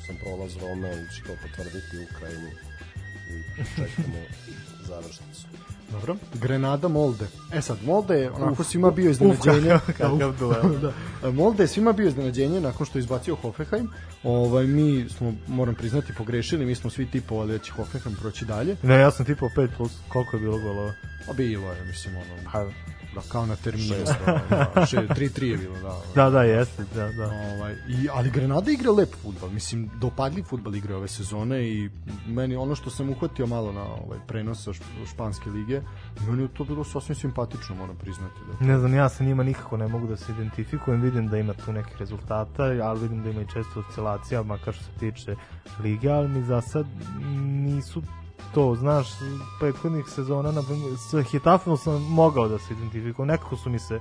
sam prolaz Rome, ali će to potvrditi u Ukrajini i čekamo završnicu. Dobro. Grenada Molde. E sad, Molde je onako svima bio iznenađenje. Uf, kakav duel. da. Molde je svima bio iznenađenje nakon što je izbacio Hoffenheim. Ovaj, mi smo, moram priznati, pogrešili. Mi smo svi tipovali da će Hoffenheim proći dalje. Ne, ja sam tipao 5 plus, koliko je bilo golova? A bilo je, mislim, ono, Pa, da, kao na terminu. Da, da, še- 3-3 je bilo, da. da, da, jeste, da, da. Ovaj, i, ali Grenada igra lep futbal, mislim, dopadljiv futbal igra ove sezone i meni ono što sam uhvatio malo na ovaj prenos sa šp- španske lige, meni je to bilo sasvim simpatično, moram priznati. Da. Ne znam, ja sa njima nikako ne mogu da se identifikujem, vidim da ima tu nekih rezultata, ali vidim da ima i često oscilacija, makar što se tiče lige, ali mi za sad nisu to, znaš, prethodnih sezona na sa Hitafom sam mogao da se identifikujem, nekako su mi se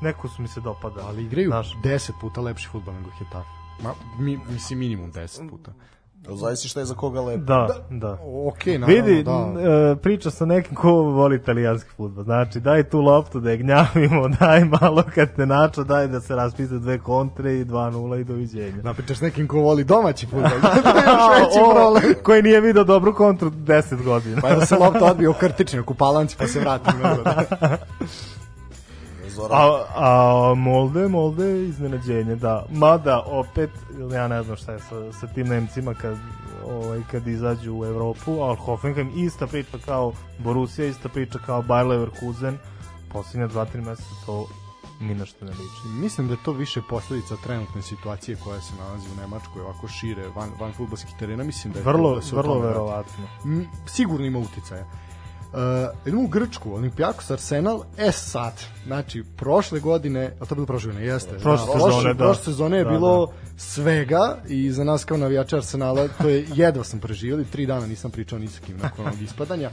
nekako su mi se dopadali. Ali igraju Znaš, 10 puta lepši futbal nego Hetafe. Ma, mi, mislim, minimum 10 puta. Zavisi šta je za koga lepo. da, da. Ok, naravno, Vidi, da. e, priča sa nekim ko voli italijanski futbol. Znači, daj tu loptu da je gnjavimo, daj malo kad te načo, daj da se raspise dve kontre i 2-0 i doviđenja. Napričaš s nekim ko voli domaći futbol. to je još veći O, problem. koji nije video dobru kontru 10 godina. Pa je da se lopta odbije u krtičnjak, u palanci, pa se vrati. A, a Molde, Molde je iznenađenje, da. Mada, opet, ja ne znam šta je sa, sa tim Nemcima kad, ovaj, kad izađu u Evropu, ali Hoffenheim ista priča kao Borussia, ista priča kao Bayer Leverkusen, posljednje 2-3 meseca to ni na što ne liči. Mislim da je to više posledica trenutne situacije koja se nalazi u Nemačkoj, ovako šire, van, van futbolskih terena. Mislim da je Vrlo, da se vrlo radi. verovatno. Sigurno ima uticaja. Uh, idemo u Grčku, Olimpijakos Arsenal, e sad, znači, prošle godine, a to je bilo prošle godine, jeste. Prošle da, sezone, da. Prošle sezone je Da, bilo svega i za nas kao navijača Arsenala, to je jedva sam preživjeli, tri dana nisam pričao ni sa kim nakon onog ispadanja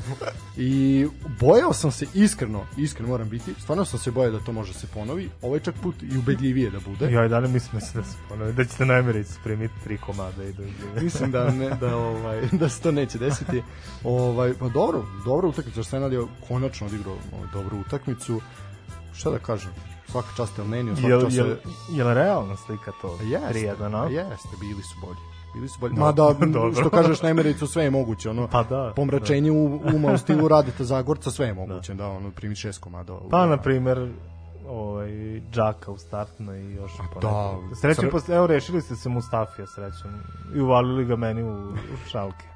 i bojao sam se iskreno, iskreno moram biti, stvarno sam se bojao da to može se ponovi, ovaj čak put i ubedljivije da bude. Ja i dalje mislim da se da se ponovi, da ćete najmericu primiti tri komada i da mislim da ne da ovaj da se to neće desiti. Ovaj pa dobro, dobro utakmica Arsenal je konačno odigrao ovaj, dobru utakmicu. Šta da kažem? Svaka čast El Nenio, svaka Jel, čast. jel, jel realna slika to? Jeste, 3-1, no? jeste, bili su bolji. Bili su bolji. Da, Mada, što kažeš, najmericu sve je moguće. Ono, Pa da, pomračenje u, uma u stilu Radeta Zagorca, sve je moguće. Da, ono, primi šest komada. Pa, na primer, ovaj, Džaka u startnoj i još A po da. Srećom, Sre- posle, evo, rešili ste se Mustafija srećom i uvalili ga meni u, u šalke.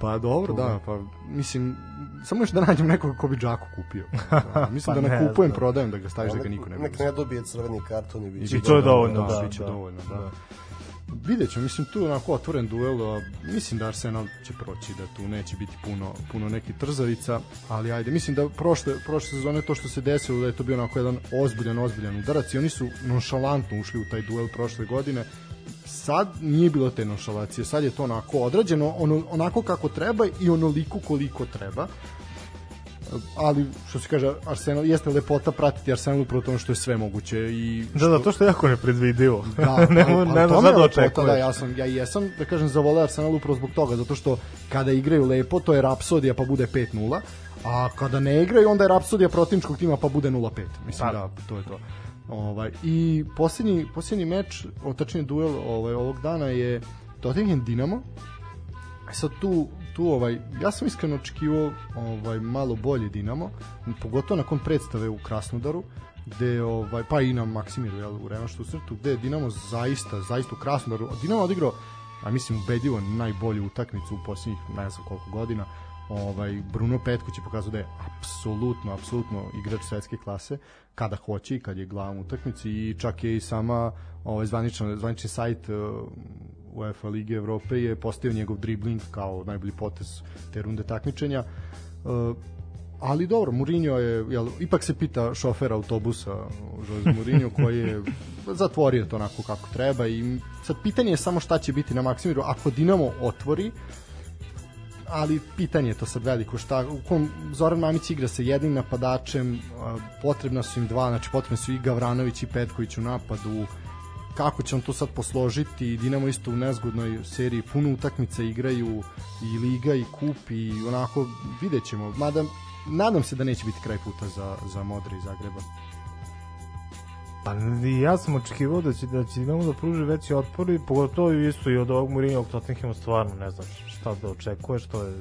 Pa dobro, da, pa mislim, samo još da nađem nekog ko bi Džaku kupio. Da, mislim Pa da ne ne kupujem, znam. prodajem, da ga staviš da ga niko ne bi nek ne dobije crveni karton i biće I to je dovoljno, da, da, biće da, dovoljno, da. da. Vidjet ću, mislim tu je onako otvoren duel, a mislim da Arsenal će proći, da tu neće biti puno, puno nekih trzavica, ali ajde, mislim da prošle, prošle sezone to što se desilo da je to bio onako jedan ozbiljan, ozbiljan udarac i oni su nonšalantno ušli u taj duel prošle godine, sad nije bilo te nonšalacije, sad je to onako odrađeno, ono, onako kako treba i onoliko koliko treba. ali što se kaže Arsenal jeste lepota pratiti Arsenal upravo to što je sve moguće i Da, da, to što je jako nepredvidivo. Da, ne, ali- ali ne, ne, je da očekuješ. Da, ja sam ja jesam da kažem zavole Arsenal upravo zbog toga zato što kada igraju lepo to je rapsodija pa bude 5:0, a kada ne igraju onda je rapsodija protivničkog tima pa bude 0:5. Mislim Pa. da to je to. Ovaj i posljednji posljednji meč, o tačnije duel ovaj ovog dana je Tottenham Dinamo. E sad tu tu ovaj ja sam iskreno očekivao ovaj malo bolji Dinamo, pogotovo nakon predstave u Krasnodaru gde ovaj pa i na Maksimiru jel u revanšu srtu gde je Dinamo zaista zaista u Krasnodaru Dinamo odigrao a mislim ubedljivo najbolju utakmicu u posljednjih ne znam koliko godina ovaj Bruno Petković je pokazao da je apsolutno apsolutno igrač svetske klase kada hoće i kad je glavom utakmici i čak je i sama ovaj zvaničan zvanični sajt uh, UEFA Lige Evrope je postavio njegov dribling kao najbolji potez te runde takmičenja. Uh, ali dobro, Mourinho je, jel, ipak se pita šofer autobusa Jose Mourinho koji je zatvorio to onako kako treba i sad pitanje je samo šta će biti na Maksimiru ako Dinamo otvori ali pitanje je to sad veliko šta u kom Zoran Mamić igra sa jednim napadačem potrebna su im dva znači potrebni su i Gavranović i Petković u napadu. Kako će on to sad posložiti? Dinamo isto u nezgodnoj seriji puno utakmica igraju i Liga i Kup i onako vidjet ćemo. Mada nadam se da neće biti kraj puta za, za Modre iz Zagreba. Pa i ja sam očekivao da će da će Dinamo da pruži veći otpor i pogotovo isto i od ovog Mourinho Tottenhama stvarno ne znam šta da očekuješ što je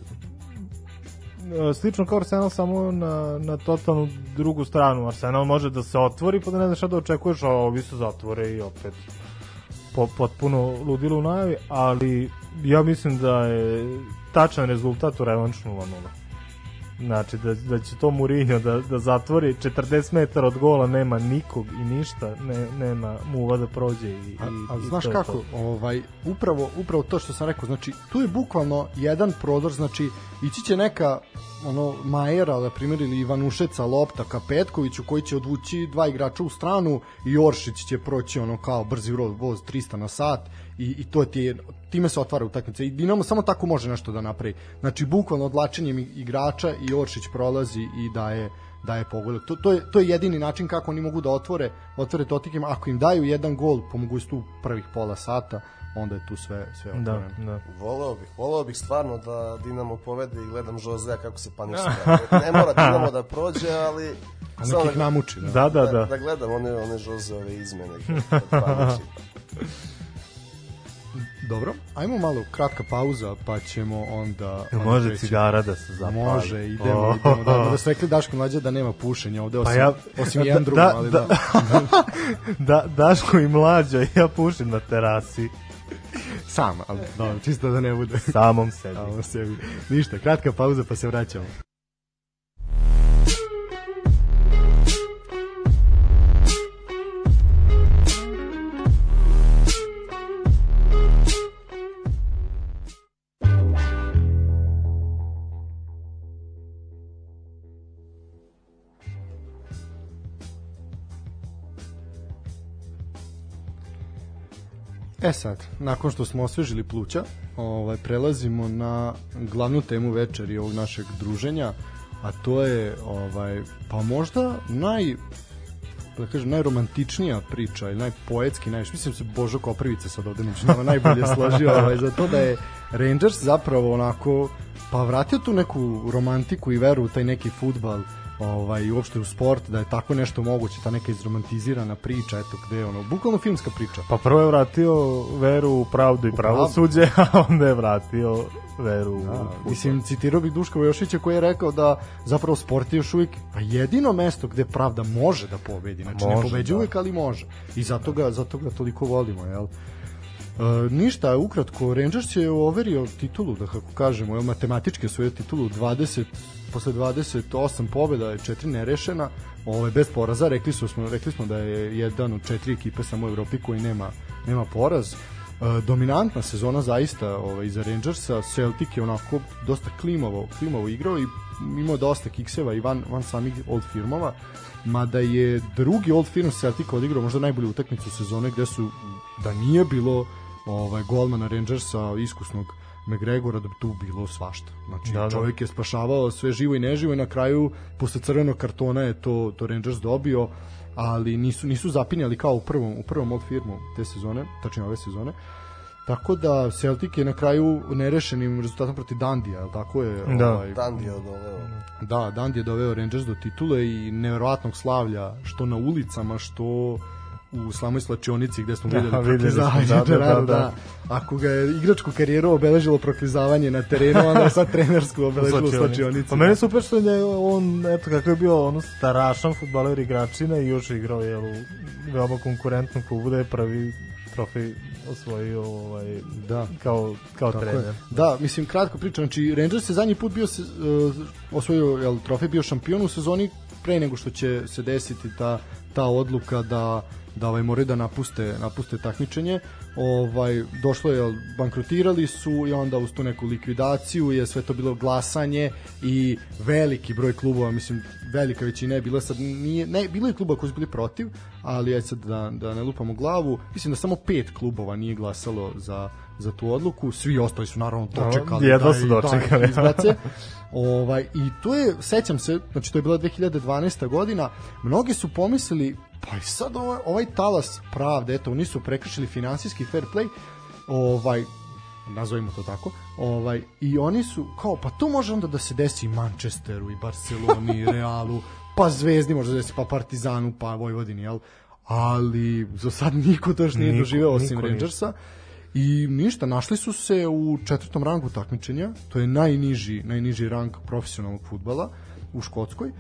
E, slično kao Arsenal samo na, na totalnu drugu stranu. Arsenal može da se otvori pa da ne znaš šta da očekuješ a ovi se zatvore i opet po, potpuno ludilo u najavi ali ja mislim da je tačan rezultat u revanšu 0-0 Znači da, da će to Mourinho da, da zatvori 40 metara od gola nema nikog i ništa, ne, nema muva da prođe i, A, a i znaš to kako, to. ovaj upravo upravo to što sam rekao, znači tu je bukvalno jedan prodor, znači ići će neka ono Majera, na primjer, ili Ivanušeca lopta ka Petkoviću koji će odvući dva igrača u stranu i Oršić će proći ono kao brzi voz 300 na sat i, i to ti je, time se otvara utakmica i Dinamo samo tako može nešto da napravi. Znači bukvalno odlačenjem igrača i Oršić prolazi i daje daje pogodak. To, to, je, to je jedini način kako oni mogu da otvore otvore Tottenham. Ako im daju jedan gol po mogućstvu prvih pola sata, onda je tu sve, sve Da, otvoreno. da. Voleo bih, voleo bih stvarno da Dinamo povede i gledam Josea kako se paničira. Ne mora Dinamo da prođe, ali... A samo nekih da, namuči. Da. Da, da, da, da. da gledam one, one Joseove izmene. kad- kad paniči. Dobro, ajmo malo kratka pauza, pa ćemo onda... Jel može preći- cigara da se zapali? Može, idemo, Oh. idemo. Da, da ste rekli Daško mlađe da nema pušenja ovde, osim, Pa ja- osim da- jedan drugom, da- ali da. da. da, Daško i mlađa, ja pušim na terasi, Sam, ali dobro, čisto da ne bude. samom sebi. Samo sebi. Ništa, kratka pauza pa se vraćamo. E sad, nakon što smo osvežili pluća, ovaj, prelazimo na glavnu temu večeri ovog našeg druženja, a to je ovaj, pa možda naj da kažem, najromantičnija priča ili najpoetski, najviše, mislim se Božo Koprivica sad ovde među nama najbolje složio ovaj, za to da je Rangers zapravo onako pa vratio tu neku romantiku i veru u taj neki futbal ovaj, uopšte u sport, da je tako nešto moguće, ta neka izromantizirana priča, eto gde ono, bukvalno filmska priča. Pa prvo je vratio veru u pravdu i pravosuđe, a onda je vratio veru u Da, fudbal. mislim, citirao bih Duška Vojošića koji je rekao da zapravo sport je još uvijek pa jedino mesto gde pravda može da pobedi. Znači, ne Može, pobeđuje da. uvijek, ali može. I zato ga, zato ga toliko volimo, jel? E, ništa, ukratko, Rangers je overio titulu, da kako kažemo, jel, matematički osvojio titulu 20, posle 28 pobjeda je 4 nerešena, ovaj, bez poraza, rekli, su, smo, rekli smo da je jedan od četiri ekipe samo u Evropi koji nema, nema poraz. E, dominantna sezona zaista ovaj, za Rangersa, Celtic je onako dosta klimavo, klimavo igrao i imao dosta kikseva i van, van samih old firmova, mada je drugi old firm Celtic odigrao možda najbolju utakmicu sezone gde su da nije bilo ovaj golmana Rangersa iskusnog McGregora da bi tu bilo svašta. Znači Da, da. čovjek je spašavao sve živo i neživo i na kraju posle crvenog kartona je to to Rangers dobio, ali nisu nisu zapinjali kao u prvom u prvom Old Firmu te sezone, tačnije ove sezone. Tako da Celtic je na kraju nerešenim rezultatom protiv Dandija, jel tako je? Da. Ovaj, Dan je doveo. Da, Dundee je doveo Rangers do titule i neverovatnog slavlja što na ulicama, što u slamoj slačionici gde smo Da, videli smo, proklizavanje da, da, da, da. da. Ako ga je igračku karijeru obeležilo proklizavanje na terenu, onda je sad trenersku obeležilo u slačionici. Pa meni je super što je on, eto kako je bio ono starašan futbaler igračina i još je igrao jel, u veoma konkurentnom klubu da je prvi trofej osvojio ovaj, Da. kao, kao Tako trener. je. Da, mislim kratko pričam, znači Rangers je zadnji put bio se, uh, osvojio jel, trofej bio šampion u sezoni pre nego što će se desiti ta ta odluka da da ovaj moraju da napuste napuste takmičenje. Ovaj došlo je bankrotirali su i onda uz tu neku likvidaciju je sve to bilo glasanje i veliki broj klubova, mislim velika većina je bila sad nije ne bilo je klubova koji su bili protiv, ali aj sad da da ne lupamo glavu, mislim da samo pet klubova nije glasalo za za tu odluku, svi ostali su naravno dočekali. jedva da su dočekali. Da, izbace. ovaj, I tu je, sećam se, znači to je bila 2012. godina, mnogi su pomislili, pa i sad ovaj, ovaj talas pravde, eto, oni su prekršili finansijski fair play, ovaj, nazovimo to tako, ovaj, i oni su, kao, pa to može onda da se desi i Manchesteru, i Barceloni, i Realu, pa Zvezdi može da se desi, pa Partizanu, pa Vojvodini, jel? Ali za sad niko to još nije Niko, doživeo osim niko. Rangersa. I ništa, našli su se u četvrtom rangu takmičenja, to je najniži, najniži rang profesionalnog futbala u Škotskoj.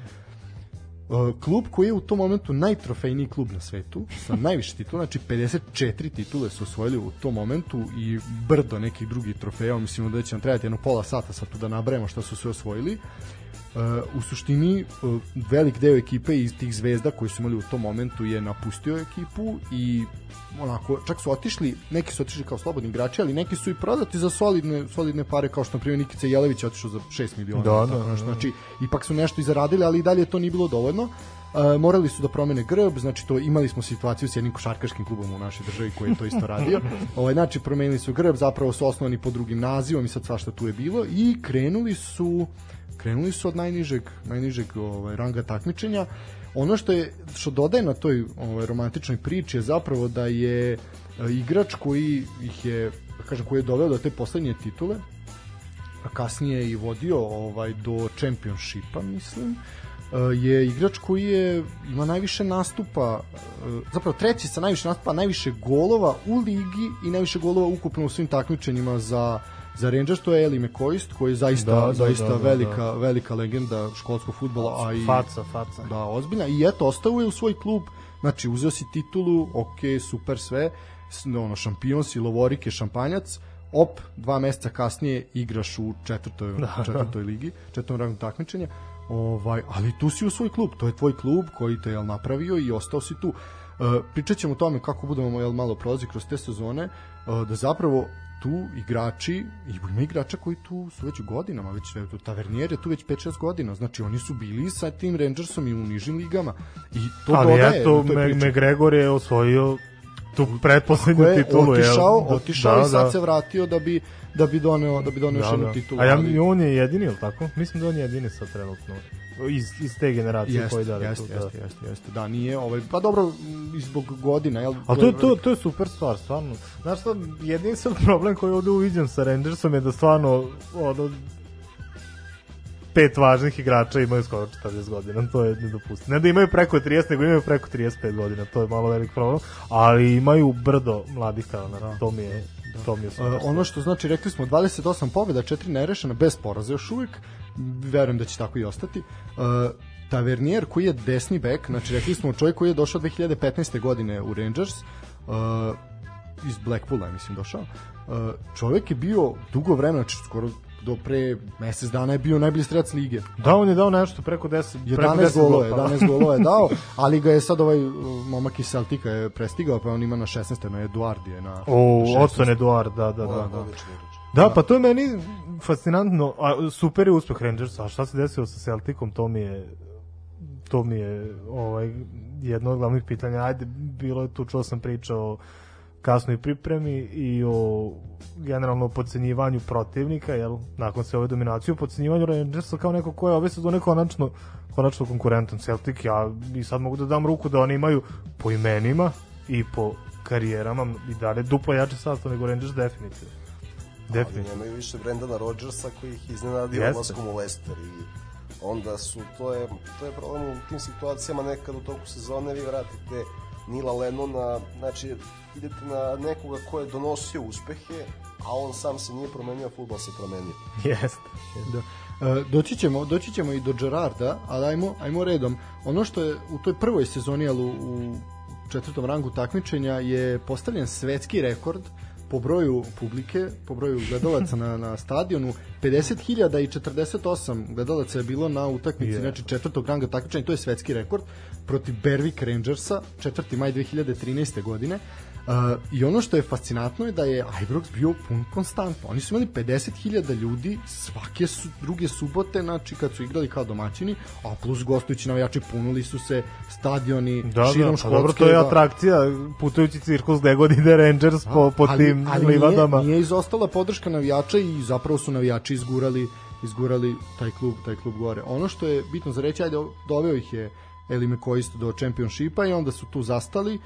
Uh, klub koji je u tom momentu najtrofejniji klub na svetu, sa najviše titula, znači 54 titule su osvojili u tom momentu i brdo nekih drugih trofeja, mislim da će nam trebati jedno pola sata sad tu da nabrajamo šta su sve osvojili. Uh, u suštini uh, velik deo ekipe iz tih zvezda koji su imali u tom momentu je napustio ekipu i onako čak su otišli, neki su otišli kao slobodni igrači, ali neki su i prodati za solidne solidne pare kao što na primjer Nikica Jelević je otišao za 6 miliona. Da, da, nešto. da. Znači ipak su nešto i zaradili, ali i dalje to nije bilo dovoljno. Uh, morali su da promene grb, znači to imali smo situaciju s jednim košarkaškim klubom u našoj državi koji je to isto radio. Ovaj znači promenili su grb, zapravo su osnovani pod drugim nazivom i sad svašta tu je bilo i krenuli su krenuli su od najnižeg najnižeg ovaj ranga takmičenja. Ono što je što dodaje na toj ovaj romantičnoj priči je zapravo da je e, igrač koji ih je da kažem koji je doveo do te poslednje titule a kasnije i vodio ovaj do čempionšipa mislim e, je igrač koji je ima najviše nastupa e, zapravo treći sa najviše nastupa najviše golova u ligi i najviše golova ukupno u svim takmičenjima za za Rangers to je Eli McCoist koji je zaista Da, da, zaista da, da, velika velika legenda školskog fudbala a i Faca, faca. da ozbiljna. I eto ostao je u svoj klub. Znači uzeo si titulu ok super sve. Ono šampion si lovorike šampanjac. Op dva meseca kasnije igraš u četvrtoj da, četvrtoj ligi četvrtom rangu takmičenja. Ovaj ali tu si u svoj klub. To je tvoj klub koji te je napravio i ostao si tu. Uh, pričat ćemo o tome kako budemo jel, malo prolazi kroz te sezone uh, da zapravo tu igrači i ima igrača koji tu su već godinama već tu Tavernier je tu već 5-6 godina znači oni su bili sa tim Rangersom i u nižim ligama i to Ali dodaje eto. McGregor je osvojio tu pretposlednju je titulu. otišao, Da, otišao da, i sad da. se vratio da bi da bi doneo da bi doneo Da, da. titulu. A ja, on je jedini, ili tako? Mislim da on je jedini sad trenutno. Iz, iz te generacije Jeste, koji da jeste, jeste, jeste, jeste. Da, nije ovaj pa dobro zbog godina, jel? Ali to, je- to, to je super stvar, stvarno. Znaš šta, jedinstven problem koji ovde uviđam sa Rangersom je da stvarno ono, pet važnih igrača imaju skoro 40 godina, to je nedopustivo. Ne da imaju preko 30, nego imaju preko 35 godina, to je malo velik problem, ali imaju brdo mladih talenta, to mi je, to mi je super. Uh, ono što znači, rekli smo 28 pobjeda, 4 nerešena, bez poraza još uvijek, verujem da će tako i ostati. Uh, Tavernier koji je desni bek, znači rekli smo čovjek koji je došao 2015. godine u Rangers, uh, iz Blackpoola mislim došao, uh, čovjek je bio dugo vremena, znači skoro do pre mesec dana je bio najbolji strelac lige. Da, on je dao nešto preko 10, preko 11 10 golova, je, golova. 11 golova je dao, ali ga je sad ovaj uh, momak iz Celtica je prestigao, pa on ima na 16. na Eduard je na O, 16. Otson Eduard, da, da, da. da. Da, pa to je meni fascinantno, a super je uspeh Rangersa, šta se desilo sa Celticom, to mi je to mi je ovaj jedno od glavnih pitanja. Ajde, bilo je tu čuo sam priča o kasnoj pripremi i o generalno pocenjivanju protivnika, jel, nakon sve ove dominacije, o pocenjivanju Rangersa kao neko ko je ove sezone konačno, konačno konkurentan Celtic, ja i sad mogu da dam ruku da oni imaju po imenima i po karijerama i dalje duplo jače sastav nego Rangers definitivno. Ali Definitivno. nemaju više Brendana Rodgersa koji ih iznenadio Jeste. ulaskom u Leicester i onda su, to je, to je problem u tim situacijama nekad u toku sezone vi vratite Nila Lennona, znači idete na nekoga ko je donosio uspehe, a on sam se nije promenio, futbol se promenio. Jeste. Da. E, doći ćemo, doći ćemo i do Gerarda, ali ajmo, ajmo redom. Ono što je u toj prvoj sezoni, ali u, četvrtom rangu takmičenja je postavljen svetski rekord po broju publike, po broju gledalaca na, na stadionu, 50.048 gledalaca je bilo na utakmici, Je. znači četvrtog ranga takmičenja, to je svetski rekord, protiv Berwick Rangersa, 4. maj 2013. godine. Uh, I ono što je fascinantno je da je Ibrox bio pun konstantno. Oni su imali 50.000 ljudi svake su, druge subote, znači kad su igrali kao domaćini, a plus gostujući navijači punuli su se stadioni Da, širom da, Škotske. pa dobro, to je da. atrakcija, putujući cirkus gde god ide Rangers po, po ali, tim ali livadama. Nije, nije izostala podrška navijača i zapravo su navijači izgurali izgurali taj klub, taj klub gore. Ono što je bitno za reći, ajde, doveo ih je Eli McCoy isto do čempionšipa i onda su tu zastali.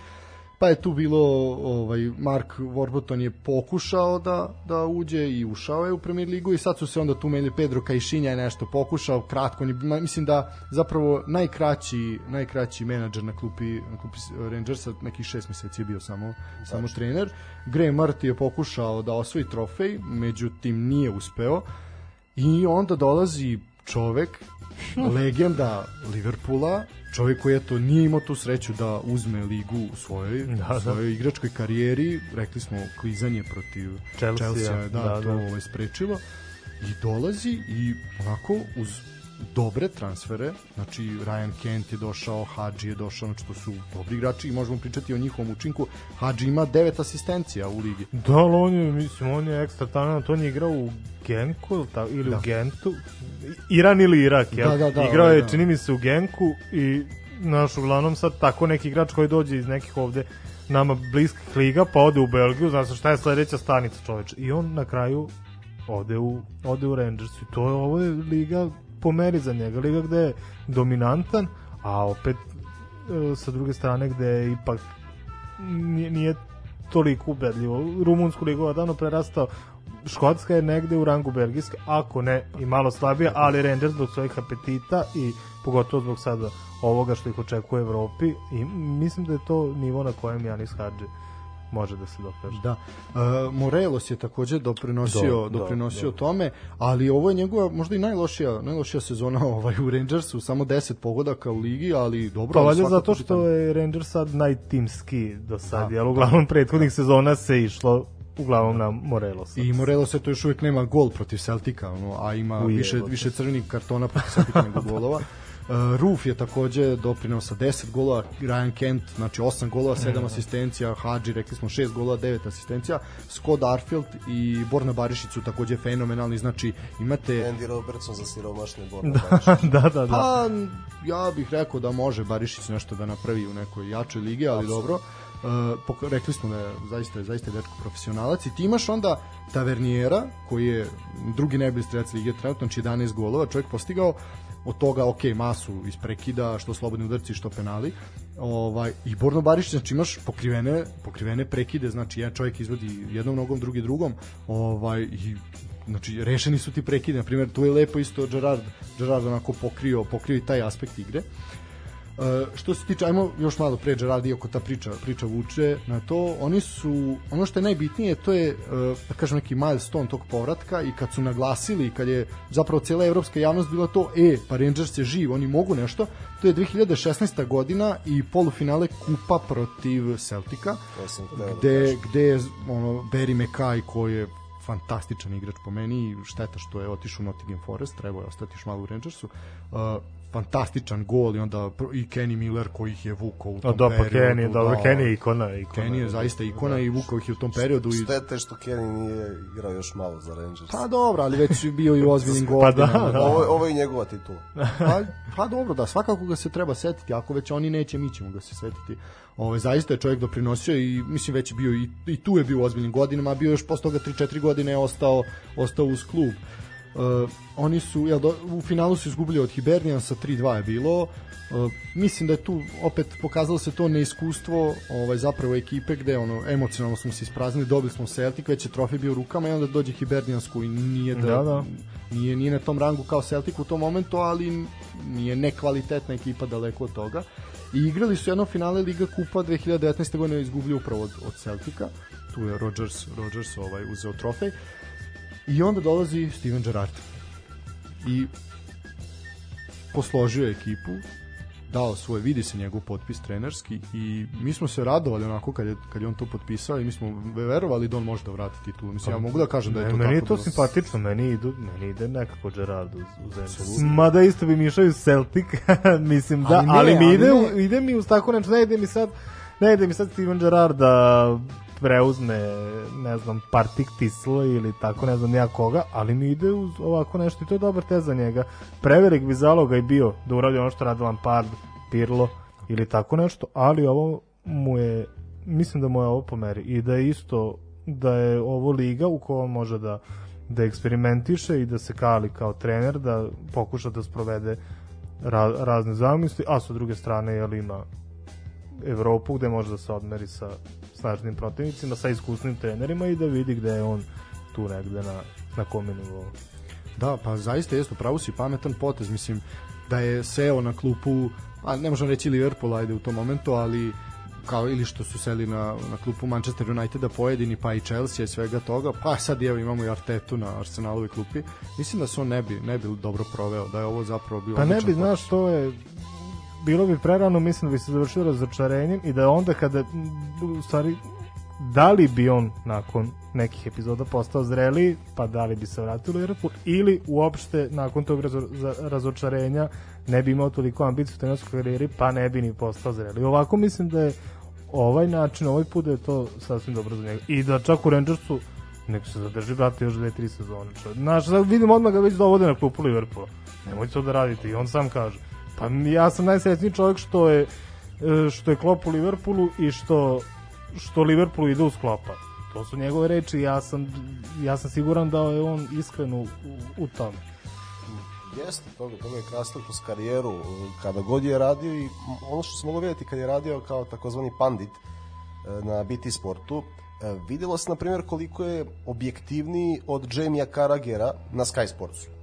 Pa je tu bilo ovaj Mark Warburton je pokušao da da uđe i ušao je u Premier ligu i sad su se onda tu menili Pedro Kajšinja je nešto pokušao kratko ma- mislim da zapravo najkraći najkraći menadžer na klupi na klupi Rangersa nekih 6 meseci je bio samo samo trener. Graham Murty je pokušao da osvoji trofej međutim nije uspeo. I onda dolazi čovek legenda Liverpoola čovjek koji eto nije imao tu sreću da uzme ligu u svojoj, Da, u da. svojoj igračkoj karijeri rekli smo klizanje protiv Chelsea, Chelsea, da, da, to da. ovaj sprečilo i dolazi i onako uz dobre transfere, znači Ryan Kent je došao, Hadži je došao, znači to su dobri igrači i možemo pričati o njihovom učinku. Hadži ima devet asistencija u ligi. Da, ali on je, mislim, on je ekstra talent, on je igrao u Genku ili, ta, ili Da. u Gentu, Iran ili Irak, jel? Da, da, da, igrao je, da. čini mi se, u Genku i naš uglavnom sad tako neki igrač koji dođe iz nekih ovde nama bliskih liga, pa ode u Belgiju, znaš šta je sledeća stanica čoveč. I on na kraju ode u, ode u Rangers i to je, ovo je liga po meri za njega, liga gde je dominantan, a opet e, sa druge strane gde je ipak nije, nije toliko ubedljivo. Rumunsku ligu je davno prerastao Škotska je negde u rangu belgijske, ako ne i malo slabija, ali Rangers zbog svojih apetita i pogotovo zbog sada ovoga što ih očekuje u Evropi i mislim da je to nivo na kojem Janis Hadži može da se dokaže. Da. Uh, Morelos je takođe doprinosio, Da, da, doprinosio da. tome, ali ovo je njegova možda i najlošija, najlošija sezona ovaj u Rangersu, samo 10 pogodaka u ligi, ali dobro. Pa ali valjda zato što je Rangers sad najtimski do sad, Da, jer uglavnom prethodnih sezona se išlo uglavnom na Morelosa. I Morelos eto još uvijek nema gol protiv Celtika, ono, a ima više više crvenih kartona protiv Celtika nego golova. Uh, Ruf je takođe doprineo sa 10 golova, Ryan Kent, znači 8 golova, 7 asistencija, Hadži, rekli smo 6 golova, 9 asistencija, Scott Arfield i Borna Barišić su takođe fenomenalni, znači imate Andy Robertson za siromašne borbe. da, da, da. Pa, ja bih rekao da može Barišić nešto da napravi u nekoj jačoj ligi, ali dobro. Uh, pok- rekli smo da je zaista, zaista je dečko profesionalac i ti imaš onda Tavernijera koji je drugi najbolji strelac lige trenutno, znači 11 golova, čovjek postigao od toga, ok, masu iz prekida, što slobodni udarci, što penali. Ovaj, I Borno Barišić, znači imaš pokrivene, pokrivene prekide, znači jedan čovjek izvodi jednom nogom, drugi drugom, ovaj, i znači rešeni su ti prekidi, na primjer tu je lepo isto Gerard, Gerard onako pokrio, pokrio i taj aspekt igre. Uh, što se tiče, ajmo još malo pre Gerard, iako ta priča, priča vuče na to, oni su, ono što je najbitnije, to je, uh, da kažem, neki milestone tog povratka i kad su naglasili, kad je zapravo cijela evropska javnost bila to, e, pa Rangers je živ, oni mogu nešto, to je 2016. godina i polufinale kupa protiv da gde, gde je ono, Barry McKay koji je fantastičan igrač po meni i šteta što je otišao u Nottingham Forest, trebao je ostati još malo u Rangersu. Uh, fantastičan gol i onda i Kenny Miller koji ih je vukao u tom A da, pa periodu. Kenny, dobro, da. Kenny je ikona. ikona Kenny je zaista ikona i vukao ih je u tom periodu i Štete što Kenny nije igrao još malo za Rangers. Pa dobro, ali već je bio i u ozbiljnim Pa godinama. da, da. Ovo, ovo je njegova titula. Pa, pa dobro, da, svakako ga se treba setiti, ako već oni neće, mi ćemo ga se setiti. Ove, zaista je čovjek doprinosio i mislim već je bio i, i tu je bio u ozbiljnim godinama, a bio još posle toga 3-4 godine je ostao, ostao uz klub. Uh, oni su, jel, do, u finalu su izgubili od Hiberniansa, 3-2 je bilo. Uh, mislim da je tu opet pokazalo se to neiskustvo ovaj, zapravo ekipe gde ono, emocionalno smo se ispraznili, dobili smo Celtic, već je trofej bio u rukama i onda dođe Hibernians koji nije da, Da, da. nije, nije na tom rangu kao Celtic u tom momentu, ali nije nekvalitetna ekipa daleko od toga. I igrali su jedno finale Liga Kupa 2019. godine izgubili upravo od, od Celtica. Tu je Rodgers, Rodgers ovaj, uzeo trofej. I onda dolazi Steven Gerrard. I posložio je ekipu, dao svoj, vidi se njegov potpis trenerski i mi smo se radovali onako kad je, kad je on to potpisao i mi smo verovali da on može da vrati titulu. Mislim, ja mogu da kažem da je to meni je tako. to bilo. simpatično, meni, idu, meni ide nekako Gerard uz, uz. Mada isto bi mi išao iz Celtic, mislim da, Ali ali, ne, mi ali ide, ne. u- ide mi uz tako nešto, ne ide mi sad, ne ide mi sad Steven Gerrard da preuzme, ne znam, Partik Tislo ili tako, ne znam ja koga, ali mi ide uz ovako nešto i to je dobar test za njega. Prevelik bi zaloga i bio da uradi ono što radi Lampard, Pirlo ili tako nešto, ali ovo mu je, mislim da mu je ovo pomeri i da je isto, da je ovo liga u kojoj može da da eksperimentiše i da se kali kao trener, da pokuša da sprovede ra, razne zamisli, a sa druge strane jel ima Evropu gde može da se odmeri sa snažnim protivnicima, sa iskusnim trenerima i da vidi gde je on tu negde na, na kome nivou. Da, pa zaista jeste, pravo si pametan potez, mislim da je seo na klupu, a ne možemo reći Liverpool ajde u tom momentu, ali kao ili što su seli na, na klupu Manchester Uniteda pojedini, pa i Chelsea i svega toga, pa sad evo imamo i Artetu na Arsenalovoj klupi. Mislim da se on ne bi, ne bi dobro proveo, da je ovo zapravo bio Pa ne bi, potez. znaš, to je bilo bi prerano, mislim da bi se završilo razočarenjem i da onda kada u stvari da li bi on nakon nekih epizoda postao zreli, pa da li bi se vratio u Liverpool ili uopšte nakon tog razočarenja ne bi imao toliko ambicija u trenerskoj karijeri, pa ne bi ni postao zreli. Ovako mislim da je ovaj način, ovaj put da je to sasvim dobro za njega. I da čak u Rangersu nek se zadrži, brate, još dve, tri sezone. Znaš, vidim odmah ga već dovode na klupu Liverpoola. Nemojte to da radite. I on sam kaže. Pa ja sam najsrećniji čovjek što je e, što je Klopp u Liverpoolu i što što Liverpoolu ide uz Kloppa. To su njegove reči, ja sam ja sam siguran da je on iskren u, u, tome. Jeste, toga, toga je krasno kroz karijeru, kada god je radio i ono što se moglo vidjeti kad je radio kao takozvani pandit e, na BT sportu, e, videlo se na primjer koliko je objektivniji od Jamie'a Carragera na Sky Sportsu.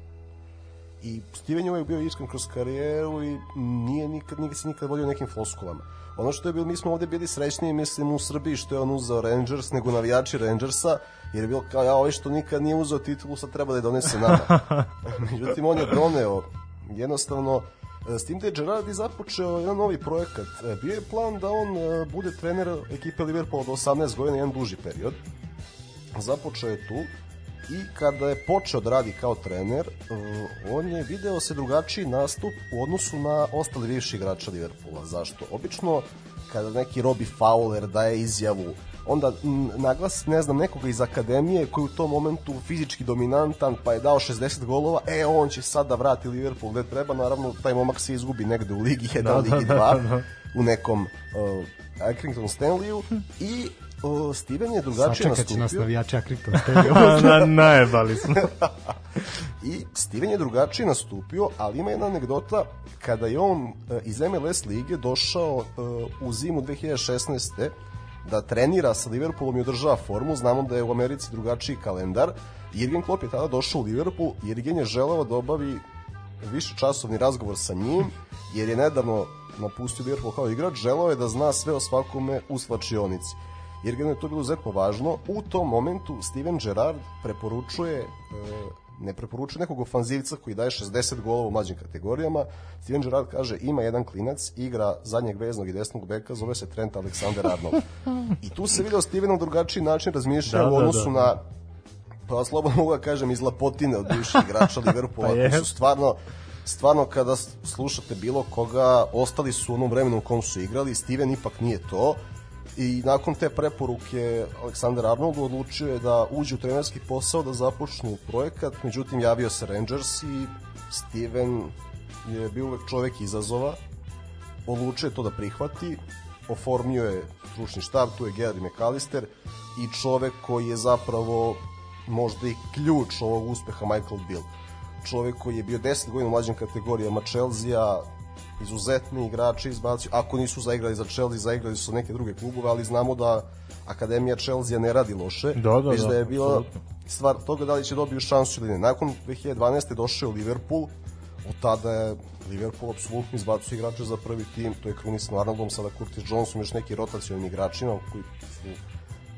I Steven je uvijek bio iskren kroz karijeru i nije nikad, nikad se nikad vodio nekim floskulama. Ono što je bilo, mi smo ovde bili srećniji, mislim, u Srbiji što je on uzeo Rangers, nego navijači Rangersa, jer je bilo kao, ja, ovaj što nikad nije uzeo titulu, sad treba da je donese nama. Međutim, on je doneo, jednostavno, e, s tim da je Gerrard i započeo jedan novi projekat. E, Bio je plan da on e, bude trener ekipe Liverpoola do 18 godina, jedan duži period. Započeo je tu i kada je počeo da radi kao trener, e, on je video se drugačiji nastup u odnosu na ostali bivši igrača Liverpoola. Zašto? Obično kada neki Robbie Fowler daje izjavu, onda naglas, ne znam, nekoga iz akademije koji u tom momentu fizički dominantan, pa je dao 60 golova, e, on će sad da vrati Liverpool gde treba, naravno, taj momak se izgubi negde u Ligi 1, Da, da, Ligi da, 2, da. u nekom uh, Accrington Stanleyu i uh, Steven je drugačije Sačekat će nas nastupio. navijači Accrington na, najebali smo. I Steven je drugačije nastupio, ali ima jedna anegdota kada je on e, iz MLS lige došao e, u zimu 2016. da trenira sa Liverpoolom i održava formu. Znamo da je u Americi drugačiji kalendar. Jurgen Klopp je tada došao u Liverpool. Jurgen je želeo da obavi više časovni razgovor sa njim, jer je nedavno napustio Liverpool kao igrač, želeo je da zna sve o svakome u slačionici. Jer ga je to bilo izuzetno važno. U tom momentu Steven Gerrard preporučuje e, ne preporučuje nekog ofanzivca koji daje 60 golova u mlađim kategorijama. Steven Gerrard kaže ima jedan klinac, igra zadnjeg veznog i desnog beka, zove se Trent Alexander-Arnold. I tu se video Steven na drugačiji način razmišlja Da, u da, odnosu da. na pa slobodno mogu da kažem iz lapotine od bivših igrača Liverpoola Pa koji su stvarno stvarno kada slušate bilo koga, ostali su u onom vremenu u kom su igrali, Steven ipak nije to i nakon te preporuke Aleksandar Arnold odlučio je da uđe u trenerski posao, da započnu projekat, međutim javio se Rangers i Steven je bio uvek čovek izazova, odlučio je to da prihvati, oformio je stručni štab, tu je Gary McAllister i čovek koji je zapravo možda i ključ ovog uspeha Michael Bill. Čovek koji je bio 10 godina u mlađim kategorijama Chelsea, izuzetni igrači izbacio, ako nisu zaigrali za Chelsea, zaigrali su neke druge klubove, ali znamo da Akademija Chelsea ne radi loše, Da, da, već da, da je bila apsolutno. stvar toga da li će dobiju šansu ili ne. Nakon 2012. došao je Liverpool, od tada je Liverpool apsolutno izbacio igrače za prvi tim, to je Krunisan Arnoldom, sada Curtis Johnson, još neki rotacioni igračima koji su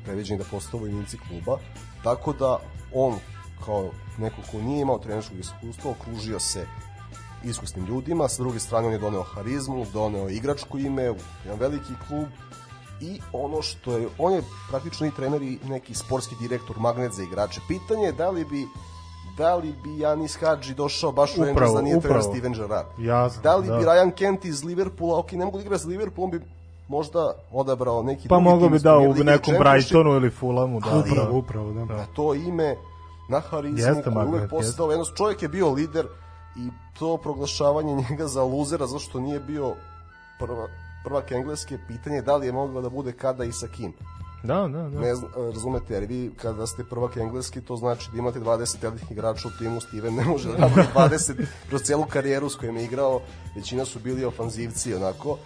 previđeni da postave vojnici kluba. Tako da on kao neko ko nije imao trenerskog iskustva, okružio se iskusnim ljudima, sa druge strane on je doneo harizmu, doneo igračko ime, jedan veliki klub i ono što je, on je praktično i trener i neki sportski direktor, magnet za igrače. Pitanje je da li bi da li bi Janis Hadži došao baš u Rangers da nije trener. Steven Gerrard. Jasno, da li da. bi Ryan Kent iz Liverpoola, ok, ne mogu da igra za Liverpool, on bi možda odabrao neki Pa mogo tim bi da u nekom Brightonu ili Fulamu, da. Ali- Upravo, da. upravo, da. na to ime, na harizmu, Jeste koji magnet, uvek postao, jedno, čovjek je bio lider i to proglašavanje njega za luzera, zašto nije bio prva, prvak engleske, pitanje je da li je mogla da bude kada i sa kim. Da, da, da. Ne znam, razumete, jer vi kada ste prvak engleski, to znači da imate 20 elitnih igrača u timu, Steven ne može da napravi 20 kroz celu karijeru s kojim je igrao, većina su bili ofanzivci, onako,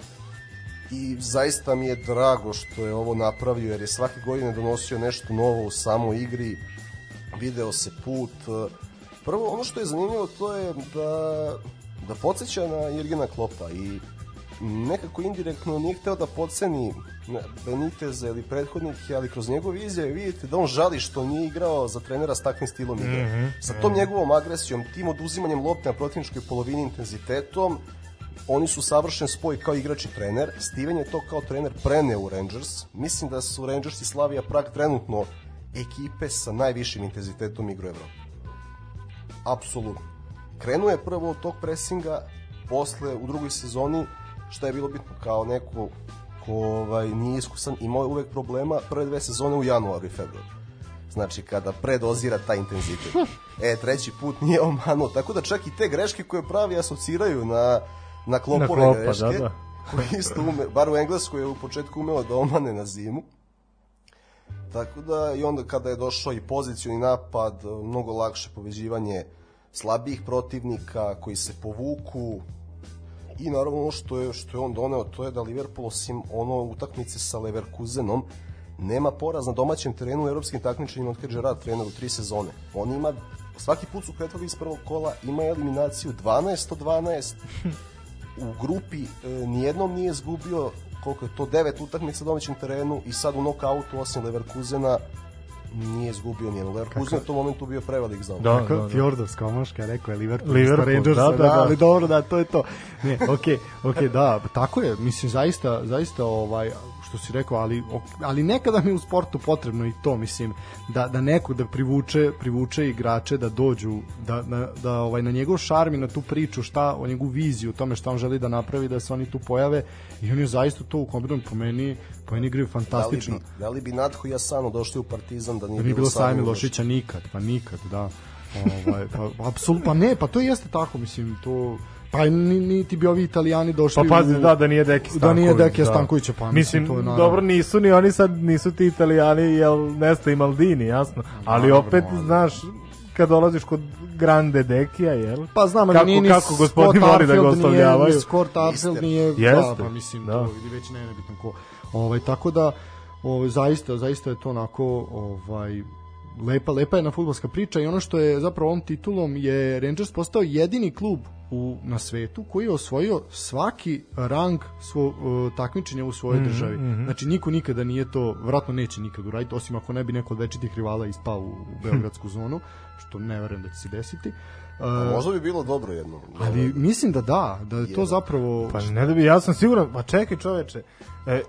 i zaista mi je drago što je ovo napravio, jer je svake godine donosio nešto novo u samoj igri, video se put. Prvo, ono što je zanimljivo, to je da, da podsjeća na Jirgena Klopa i nekako indirektno nije hteo da podceni Beniteza ili prethodnike, ali kroz njegove izjave vidite da on žali što nije igrao za trenera s takvim stilom igre. Mm -hmm. Sa tom njegovom agresijom, tim oduzimanjem lopte na protivničkoj polovini intenzitetom, oni su savršen spoj kao igrač i trener. Steven je to kao trener preneo u Rangers. Mislim da su Rangers i Slavia Prag trenutno ekipe sa najvišim intenzitetom igru Evrope. Apsolutno. Krenuo je prvo od tog presinga, posle u drugoj sezoni, što je bilo bitno kao neko ko ovaj, nije iskusan, imao je uvek problema prve dve sezone u januaru i februaru. Znači, kada predozira taj intenzitet. E, treći put nije omanuo. Tako da čak i te greške koje pravi asociraju na, na klopove Na klopa, greške, da, da. koji isto ume, bar u Engleskoj je u početku umeo da omane na zimu. Tako da i onda kada je došao i pozicioni napad, mnogo lakše poveđivanje slabijih protivnika koji se povuku i naravno ono što je, što je on doneo to je da Liverpool osim ono utakmice sa Leverkusenom nema poraz na domaćem terenu u evropskim takmičenjima od kad Gerrard trener u tri sezone. On ima svaki put su kretali iz prvog kola, ima eliminaciju 12 od 12 u grupi e, nijednom nije izgubio koliko je to devet utakmica na domaćem terenu i sad u nokautu osim Leverkusena nije izgubio nijedno. Leverkusen je u tom momentu bio prevelik za. Da, Kako da, da. Fjordovska omaška, rekao je Liverpool, Liverpool, Rangers, da, da, da. ali dobro, da, to je to. Ne, okej, okej, da, tako je, mislim, zaista, zaista, ovaj, što si rekao, ali, ali nekada mi je u sportu potrebno i to, mislim, da, da neko da privuče, privuče igrače da dođu, da, da, da ovaj, na njegov šarm i na tu priču, šta, o njegovu viziju, o tome šta on želi da napravi, da se oni tu pojave i on je zaista to u kombinu po meni, po meni igraju Da li, fantastično. bi, da li bi Natho i Asano došli u Partizan da nije, Da nije bilo Sajmi? Lošića nikad, pa nikad, da. Ovaj, pa, apsolutno, pa ne, pa to jeste tako, mislim, to... Pa ni, niti bi ovi italijani došli Pa pazi, u- da, da nije Deki Stanković. Da nije Deki Stankovića, pa mislim, mislim, to je naravno. dobro, nisu ni oni sad, nisu ti italijani, jel, Nesta i Maldini, jasno. Ali Naravno, opet, ali- znaš, kad dolaziš kod Grande Dekija, jel? Pa znam, ali Kako- nije ni kako gospodin Scott voli da ga Arfield, nije- Scott Arfield nije, Jeste, da, pa mislim, da. to, ili već ne, nebitno ko. Ovaj, tako da, ovaj, zaista, zaista je to onako, ovaj, lepa, lepa je na futbolska priča i ono što je zapravo ovom titulom je Rangers postao jedini klub u, na svetu koji je osvojio svaki rang svo, uh, takmičenja u svojoj Mhm, državi. Znači niko nikada nije to, vratno neće nikad uraditi, osim ako ne bi neko od večitih rivala ispao u, u Beogradsku zonu, što ne verujem da će se desiti. Uh, Možda bi bilo dobro jedno. ali mislim da da, da je to Jedan. zapravo... Pa ne da bi, ja sam siguran, pa čekaj čoveče, e, e,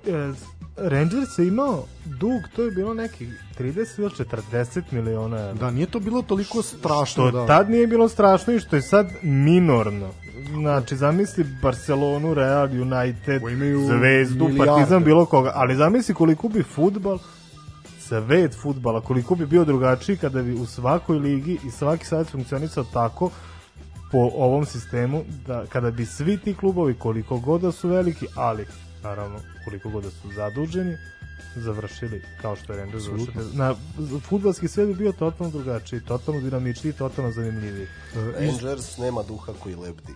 Rangers je imao dug, to je bilo neki 30 ili 40 miliona evra. Da, nije to bilo toliko strašno. Što da. tad nije bilo strašno i što je sad minorno. Znači, zamisli Barcelonu, Real, United, Koji imaju Zvezdu, milijarde. Partizan, bilo koga. Ali zamisli koliko bi futbal, svet futbala, koliko bi bio drugačiji kada bi u svakoj ligi i svaki savjet funkcionisao tako po ovom sistemu, da kada bi svi ti klubovi, koliko god da su veliki, ali naravno koliko god da su zaduženi, završili kao što je Rangers završio. Na fudbalski svet bi bio totalno drugačiji, totalno dinamičniji, totalno zanimljiviji. Rangers nema duha koji lebdi.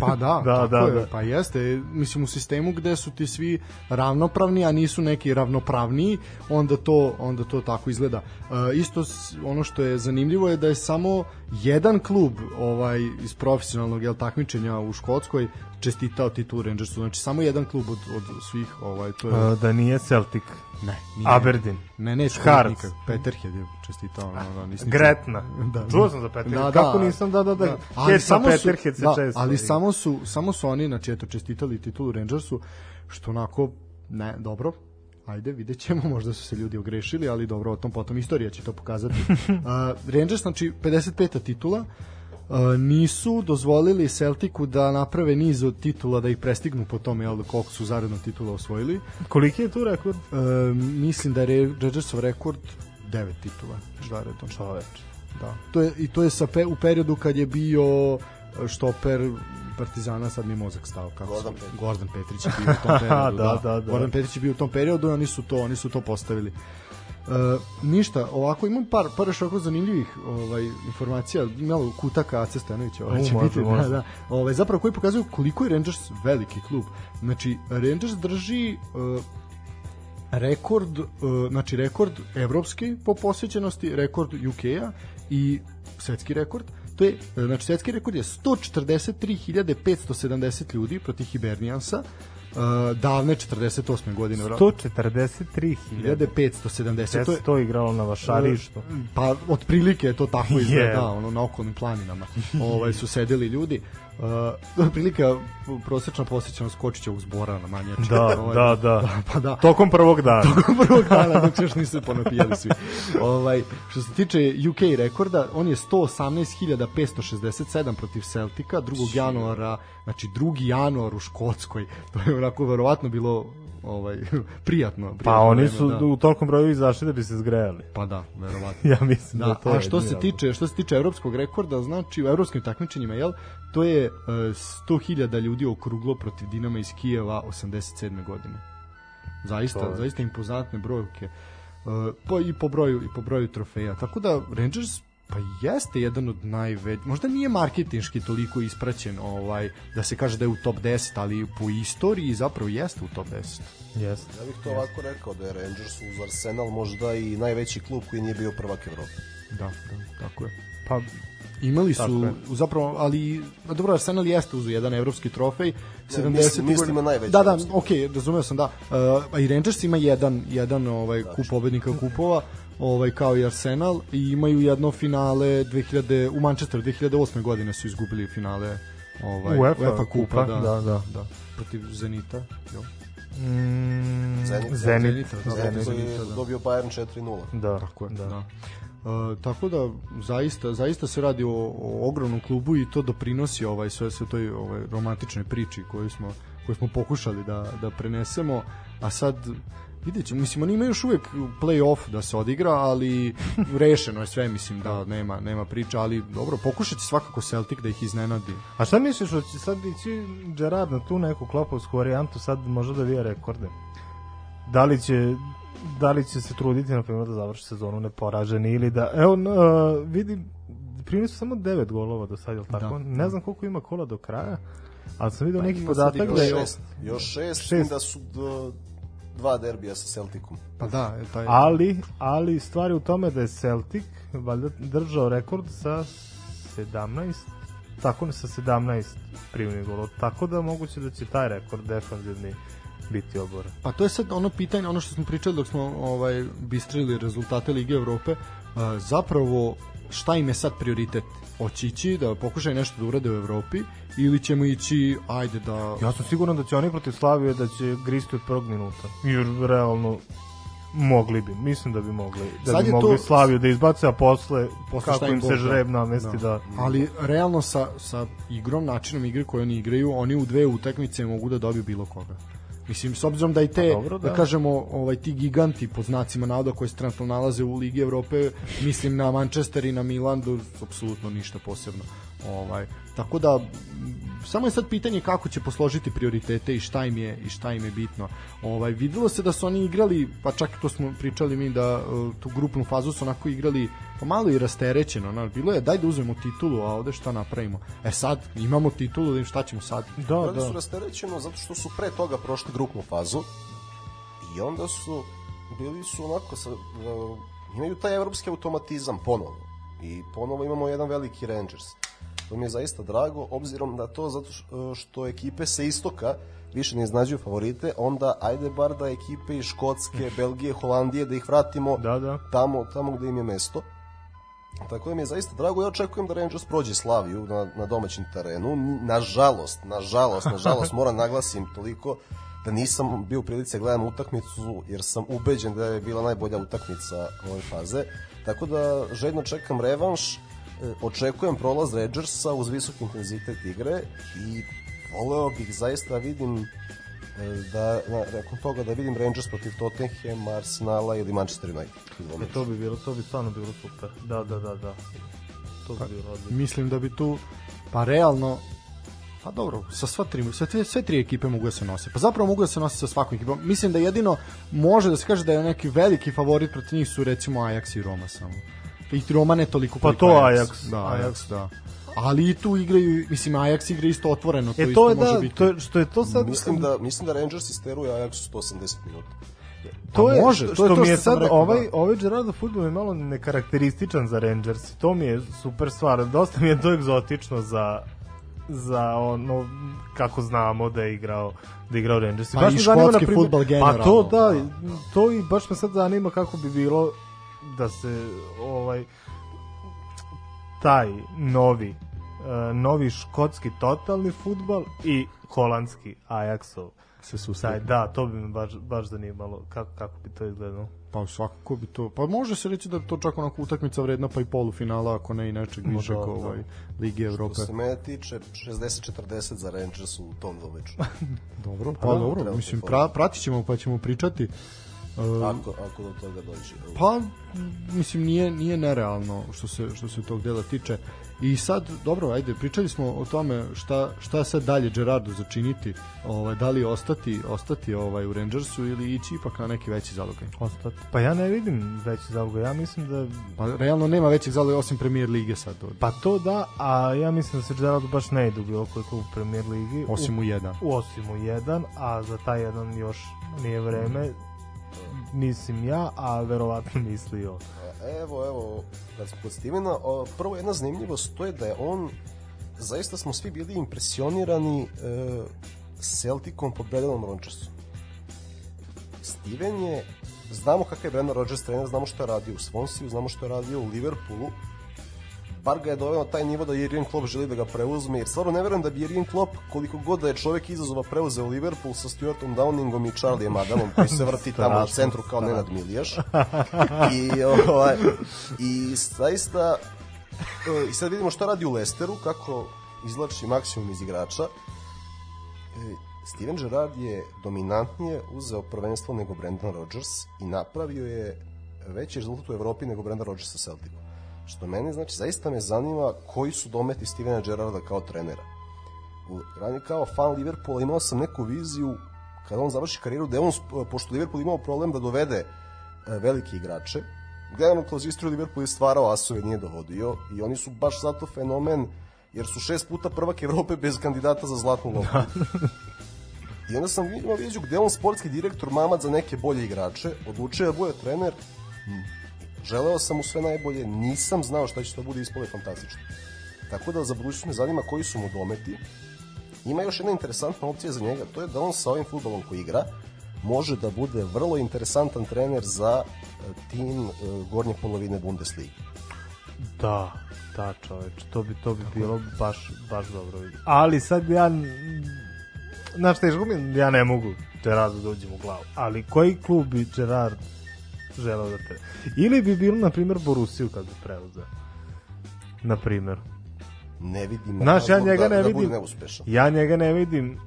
Pa da, Da, tako da, je, da. pa jeste, mislim u sistemu gde su ti svi ravnopravni, a nisu neki ravnopravniji, onda to onda to tako izgleda. E, isto ono što je zanimljivo je da je samo jedan klub ovaj iz profesionalnog jel takmičenja u Škotskoj čestitao titulu Rangersu, znači samo jedan klub od, od svih, ovaj to je Uh, da nije Celtic. Ne, nije. Aberdeen. Ne, ne, Hearts. nikak. Peterhead je čestitao, no, da, nisam Gretna. Da. Čuo sam za Peterhead. Kako nisam, da, da, da. Ali Kesma samo su, Peterhead se da, često. ali samo su, samo su oni, znači, eto, čestitali titulu Rangersu, što onako, ne, dobro, ajde, vidjet ćemo, možda su se ljudi ogrešili, ali dobro, o tom potom istorija će to pokazati. uh, Rangers, znači, 55. titula, Uh, nisu dozvolili Celticu da naprave niz od titula da ih prestignu po tome jel, koliko su zaredno titula osvojili Koliki je tu rekord? uh, mislim da je Rangersov rekord 9 titula zaredno Čoveč. Da. To je, I to je sa pe, u periodu kad je bio e, štoper Partizana, sad mi je mozak stao kako Gordon se- Petrić. Gordon Petrić je bio u tom periodu. Da, da, da. Gordon Petrić je bio u tom periodu i oni su to, oni su to postavili. E, ništa, ovako imam par par još ovako zanimljivih ovaj informacija, malo kutaka Ace Stanovića, ovaj će može, biti, može. da, da. Ovaj zapravo koji pokazuju koliko je Rangers veliki klub. Znači Rangers drži e, rekord, e, znači rekord evropski po posvećenosti, rekord UK-a i svetski rekord. To je, e, znači svetski rekord je 143.570 ljudi protiv Hiberniansa, e, davne 48. godine. 143.000. 1570. To je, to igralo na vašarištu. Pa otprilike je to tako izgleda, Je. da, ono na okolnim planinama. ovaj su sedeli ljudi. Uh, otprilike prosečna posjećanost Kočićevog zbora na manjači. Da, Ovaj, da, da. Pa da. Tokom prvog dana. Tokom prvog dana dok još nisu ponapijali svi. Ovaj, što se tiče UK rekorda, on je 118.567 protiv Celtica 2. januara, znači 2. januar u Škotskoj. To je onako verovatno bilo ovaj prijatno. Pa prijatno oni vreme, su da. u tolkom broju izašli da bi se zgrejali. Pa da, verovatno. Ja mislim da, Da, to a što se tiče što se tiče evropskog rekorda, znači u evropskim takmičenjima, jel, to je e, 100.000 ljudi okruglo protiv Dinama iz Kijeva 87. godine. Zaista, To je- zaista impozantne brojke. E, pa i po broju i po broju trofeja. Tako da Rangers pa jeste jedan od najvećih, možda nije marketinški toliko ispraćen ovaj da se kaže da je u top 10, ali po istoriji zapravo jeste u top 10. razlog. Jeste. Ja bih to ovako rekao da je Rangers uz Arsenal možda i najveći klub koji nije bio prvak Evrope. Da, da, tako je. Pa Imali su je. zapravo, ali a dobro Arsenal jeste uzu jedan evropski trofej. 70 mislim- mislim na najveći Da, da, okej, razumeo sam da. Uh, a i Rangers ima jedan jedan ovaj kup pobednika kupova, ovaj kao i Arsenal i imaju jedno finale 2000 u Manchesteru 2008. godine su izgubili finale ovaj UEFA kupa, kupa, da, da, da. da, protiv Zenita. Jo. mm, Zenit, Zenit. Zenita, da, Zenit Zenita, da. dobio Bayern 4-0. Da, Tako je, da. da. E, tako da zaista zaista se radi o, o ogromnom klubu i to doprinosi ovaj sve sve toj ovaj romantičnoj priči koju smo koju smo pokušali da da prenesemo a sad vidjet ćemo, mislim oni imaju još uvek play-off da se odigra, ali rešeno je sve, mislim da nema, nema priča, ali dobro, pokušati svakako Celtic da ih iznenadi. A šta misliš, hoće sad ići Gerard na tu neku klopovsku varijantu, sad možda da vija rekorde? Da li će da li će se truditi na primjer da završi sezonu neporaženi ili da evo uh, vidi primili su samo 9 golova do sad, je li tako? Da. ne znam koliko ima kola do kraja, ali sam vidio Pa neki podatak Još da je šest, još šest, Šest. da su d- dva derbija sa Celticom. Pa da, je taj... ali, ali stvari u tome da je Celtic valjda držao rekord sa 17 tako ne sa 17 primljenih golova, tako da moguće da će taj rekord defanzivni biti oboren. Pa to je sad ono pitanje, ono što smo pričali dok smo ovaj bistrili rezultate Lige Evrope, zapravo šta im je sad prioritet? Hoće ići da pokušaju nešto da urade u Evropi ili ćemo ići, ajde da... Ja sam siguran da će oni protiv Slavije da će gristi od prvog minuta. Jer realno mogli bi, mislim da bi mogli da Sad bi mogli to- Slaviju da izbace, a posle, Posle kako im se da. žreb namesti da, Ali realno sa, sa igrom, načinom igre koje oni igraju, oni u dve utakmice mogu da dobiju bilo koga. Mislim, s obzirom da i te, Pa dobro, da. da. kažemo, ovaj, ti giganti po znacima navoda koji se trenutno nalaze u Ligi Evrope, mislim na Manchester i na Milan, do, apsolutno ništa posebno. Ovaj, tako da, samo je sad pitanje kako će posložiti prioritete i šta im je, i šta im je bitno. Ovaj, videlo se da su oni igrali, pa čak i to smo pričali mi da uh, tu grupnu fazu su onako igrali pa malo i rasterećeno, no, bilo je daj da uzmemo titulu, a ovde šta napravimo. E sad, imamo titulu, da im šta ćemo sad? da, su da. rasterećeno zato što su pre toga prošli grupnu fazu i onda su bili su onako sa, uh, imaju taj evropski automatizam ponovo i ponovo imamo jedan veliki Rangers to mi je zaista drago obzirom da to zato š- što ekipe sa istoka više ne iznađuju favorite onda ajde bar da ekipe iz Škotske, Belgije, Holandije da ih vratimo Da, da. tamo, tamo gde im je mesto Tako da mi je zaista drago, ja očekujem da Rangers prođe Slaviju na, na domaćem terenu. Nažalost, nažalost, nažalost, moram naglasim toliko da nisam bio u prilici da gledam utakmicu jer sam ubeđen da je bila najbolja utakmica ove faze. Tako da željno čekam revanš, e, očekujem prolaz Rangersa uz visok intenzitet igre i voleo bih zaista da vidim e, da, na, nakon toga da vidim Rangers protiv Tottenham, Arsenala ili Manchester United. E, to bi bilo, to bi stvarno bilo super. Da, da, da, da. To bi bilo odlično. Mislim da bi tu, pa realno, pa dobro, sa sva tri, sve, sve, sve tri ekipe mogu da se nose. Pa zapravo mogu da se nose sa svakom ekipom. Mislim da jedino može da se kaže da je neki veliki favorit protiv njih su recimo Ajax i Roma samo. I Roma ne toliko Pa to Ajax. Ajax, Da, Ajax. Da. Ali i tu igraju, mislim, Ajax igra isto otvoreno. To E, isto to je može da, biti. to je, što je to sad... Mislim da mislim da Rangers isteruje Ajax 180 minuta. to Pa je, može, što, to je što to mi je sad, rekao, ovaj, da. ovaj Gerardo futbol je malo nekarakterističan za Rangers. To mi je super stvar. Dosta mi je to egzotično za za ono kako znamo da je igrao da je igrao Rangers. Pa i škotski fudbal Pa generalno, to da, da. to i baš me sad zanima kako bi bilo da se ovaj taj novi uh, novi škotski totalni fudbal i holandski Ajaxov se susretnu. da, to bi me baš, baš zanimalo kako, kako bi to izgledalo. Pa svakako bi to, pa može se reći da to čak onako utakmica vredna pa i polufinala ako ne i nečeg No, višeg da, da. ovaj, Lige Evrope. Što se mene tiče, 60-40 za Rangers u tom dvomeču. Dobro, pa, da, dobro, mislim, pra, pratit ćemo pa ćemo pričati. Ako, ako do toga dođe. pa, mislim, nije, nije nerealno što se, što se tog dela tiče. I sad, dobro, ajde, pričali smo o tome šta, šta sad dalje Gerardo začiniti, ovaj, da li ostati, ostati ovaj, u Rangersu ili ići ipak na neki veći zalogaj. Ostati. Pa ja ne vidim veći zalogaj. Ja mislim da Pa realno nema većeg zalogaja osim Premier Lige sad, od, Pa to da, a ja mislim da se Gerardo baš ne ide u bilo koji klub u Premier Ligi. osim u jedan. u, osim u jedan, a za taj jedan još nije vreme. Mislim ja, a verovatno misli on. Evo, evo, kad smo kod Stevena, prvo jedna zanimljivost, to je da je on, zaista smo svi bili impresionirani e, Celticom pod Brendanom Rodgersom. Steven je, znamo kakav je Brendan Rodgers trener, znamo što je radio u Swansea, znamo što je radio u Liverpoolu, bar ga je doveo taj nivo da Jurgen Klopp želi da ga preuzme, jer stvarno ne verujem da bi Jurgen Klopp, koliko god da je čovek izazova preuzeo Liverpool sa Stuartom Downingom i Charlie'em Adamom, koji se vrti tamo u centru kao Nenad Milijaš. I, ovaj, i zaista, e, i sad vidimo šta radi u Lesteru, kako izlači maksimum iz igrača. E, Steven Gerrard je dominantnije uzeo prvenstvo nego Brendan Rodgers i napravio je veći rezultat u Evropi nego Brendan Rodgers sa Celticom. Što mene, znači, zaista me zanima koji su dometi Stevena Gerrarda kao trenera. U, rani kao fan Liverpoola imao sam neku viziju kada on završi karijeru, da je on, pošto Liverpool imao problem da dovede e, velike igrače, gledano kroz istoriju Liverpool je stvarao asove, nije dovodio i oni su baš zato fenomen jer su šest puta prvak Evrope bez kandidata za zlatnu loptu. I onda sam imao viziju gde on sportski direktor mamad za neke bolje igrače, odlučio da bude trener, želeo sam mu sve najbolje, nisam znao šta će to bude ispole fantastično. Tako da za budućnost me zanima koji su mu dometi. Ima još jedna interesantna opcija za njega, to je da on sa ovim futbolom koji igra može da bude vrlo interesantan trener za e, tim e, gornje polovine Bundesliga. Da, da čoveč, to bi, to bi bilo baš, baš dobro. Ali sad ja, znaš šta je ja ne mogu Gerardu da uđem u glavu, ali koji klub bi Gerard želeo da te... Ili bi bilo, na primjer, Borusiju kad bi preuzeo. Na primjer. Ne vidim Znaš, ja njega da, ne da vidim. neuspešan. Ja njega ne vidim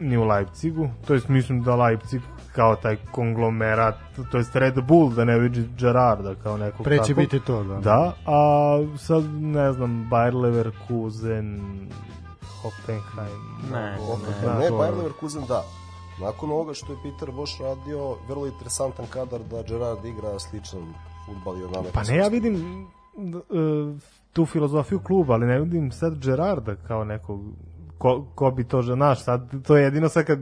ni u Leipzigu, to jest mislim da Leipzig kao taj konglomerat, to jest Red Bull, da ne vidi Gerarda kao nekog Pre će biti to, da. Da, a sad ne znam, Bayer Leverkusen, Hoffenheim. Ne, ne, da, ne, to- Bayer Leverkusen da. Nakon ovoga što je Peter Bosch radio, vrlo interesantan kadar da Gerard igra sličan futbal i od nama. Pa ne, ja vidim e, tu filozofiju kluba, ali ne vidim sad Gerarda kao nekog ko, ko bi to znaš, sad to je jedino sad kad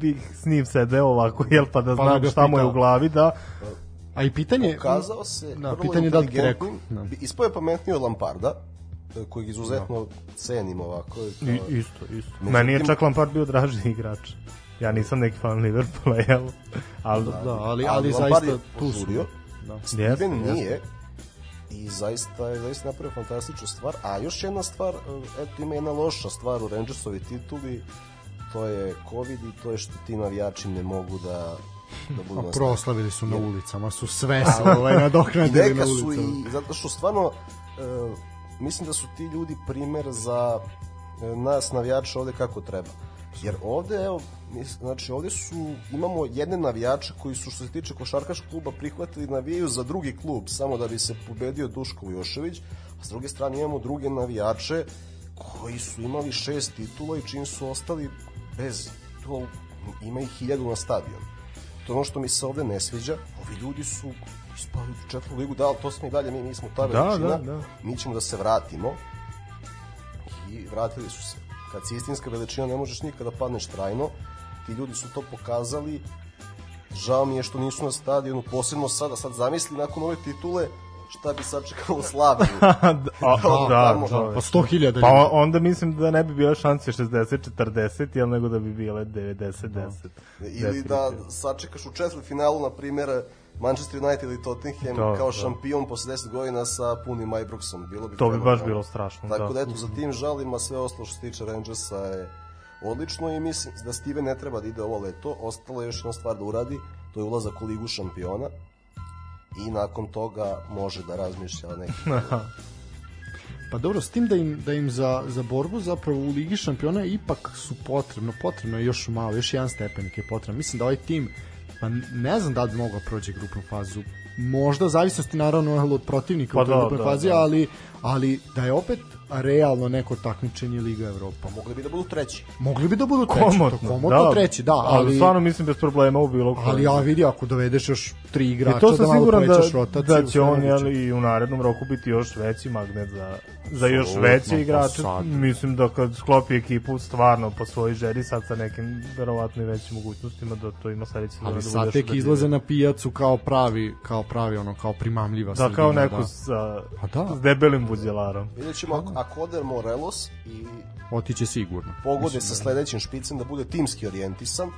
bih s njim sedeo ovako, jel pa da Pa znam da šta mu je u glavi, da A i pitanje... Pokazao se Da, vrlo pitanje je da li ti rekao, da. Ispao je pametniji od Lamparda, e, kojeg izuzetno cenim ovako. I, kao- isto, isto. Međutim- Meni je čak Lampard bio draži igrač. Ja nisam neki fan Liverpoola, jel? Ali, Da, ali, ali, Ali Lampard zaista je tu su. Da. Steven jeste. nije i zaista je zaista napravio fantastičnu stvar. A još jedna stvar, e, eto ima jedna loša stvar u Rangersovi tituli, to je COVID i to je što ti navijači ne mogu da da budu na proslavili su na ulicama, su sve se ovaj, nadoknadili na su ulicama. i zato što stvarno e, mislim da su ti ljudi primer za e, nas navijača ovde kako treba. Jer ovde, evo, znači ovde su, imamo jedne navijače koji su što se tiče košarkaškog kluba prihvatili navijaju za drugi klub samo da bi se pobedio Duško Vujošević, a s druge strane imamo druge navijače koji su imali šest titula i čim su ostali bez to ima ih hiljadu na stadionu. To je ono što mi se ovde ne sviđa. Ovi ljudi su ispali u četvrtu ligu, da, ali to smo i dalje, mi nismo ta Da, veličina. da, da. Mi ćemo da se vratimo. I vratili su se. Kad si istinska veličina, ne možeš nikada padneš trajno. Ti ljudi su to pokazali. Žao mi je što nisu na stadionu, posebno sada. Sad zamisli nakon ove titule šta bi sad čekalo Slaviju. Da, da, tamo. čoveč. Pa 100.000 Pa ljudi. on- onda mislim da ne bi bile šanse 60-40, jel nego da bi bile 90-10. Ili da sačekaš u četvrt finalu, na primjer, Manchester United ili Tottenham To, kao da. šampion posle 10 godina sa punim Ibroxom. Bilo bi To bi baš bilo strašno, Tako da. da, eto, za tim žalima sve ostalo što se tiče Rangersa je odlično i mislim da Steven ne treba da ide ovo leto. Ostalo je još jedna stvar da uradi, to je ulazak u ligu šampiona i nakon toga može da razmišlja o nekim Pa dobro, s tim da im, da im za, za borbu zapravo u Ligi šampiona ipak su potrebno, potrebno je još malo, još jedan stepenik je potrebno. Mislim da ovaj tim, pa ne znam da li bi mogao proći grupnu fazu. Možda, zavisnosti naravno od protivnika Pa u da, grupnoj da, fazi, da. ali, ali da je opet realno neko takmičenje Liga Evropa. mogli bi da budu treći. Mogli bi da budu treći, Komotno, to komotno treći, da, ali, ali stvarno mislim bez problema u bilo kojem. ali ja vidi ako dovedeš još tri igrača, I to sam da siguran da, povećaš rotaciju. da će on jel, i u narednom roku biti još veći magnet za, za još veće pa igrače. Mislim da kad sklopi ekipu stvarno po svojoj žeri sad sa nekim verovatno i većim mogućnostima da to ima sledeće ali da sad tek ubedljivije. izlaze na pijacu kao pravi, kao pravi ono, kao primamljiva Da, kao sredina, neko da. sa, Pa da. s debelim buđelarom. Vidjet ćemo ako, ako ode Morelos i Otiće sigurno. pogode sa sledećim špicem da bude timski orijentisan,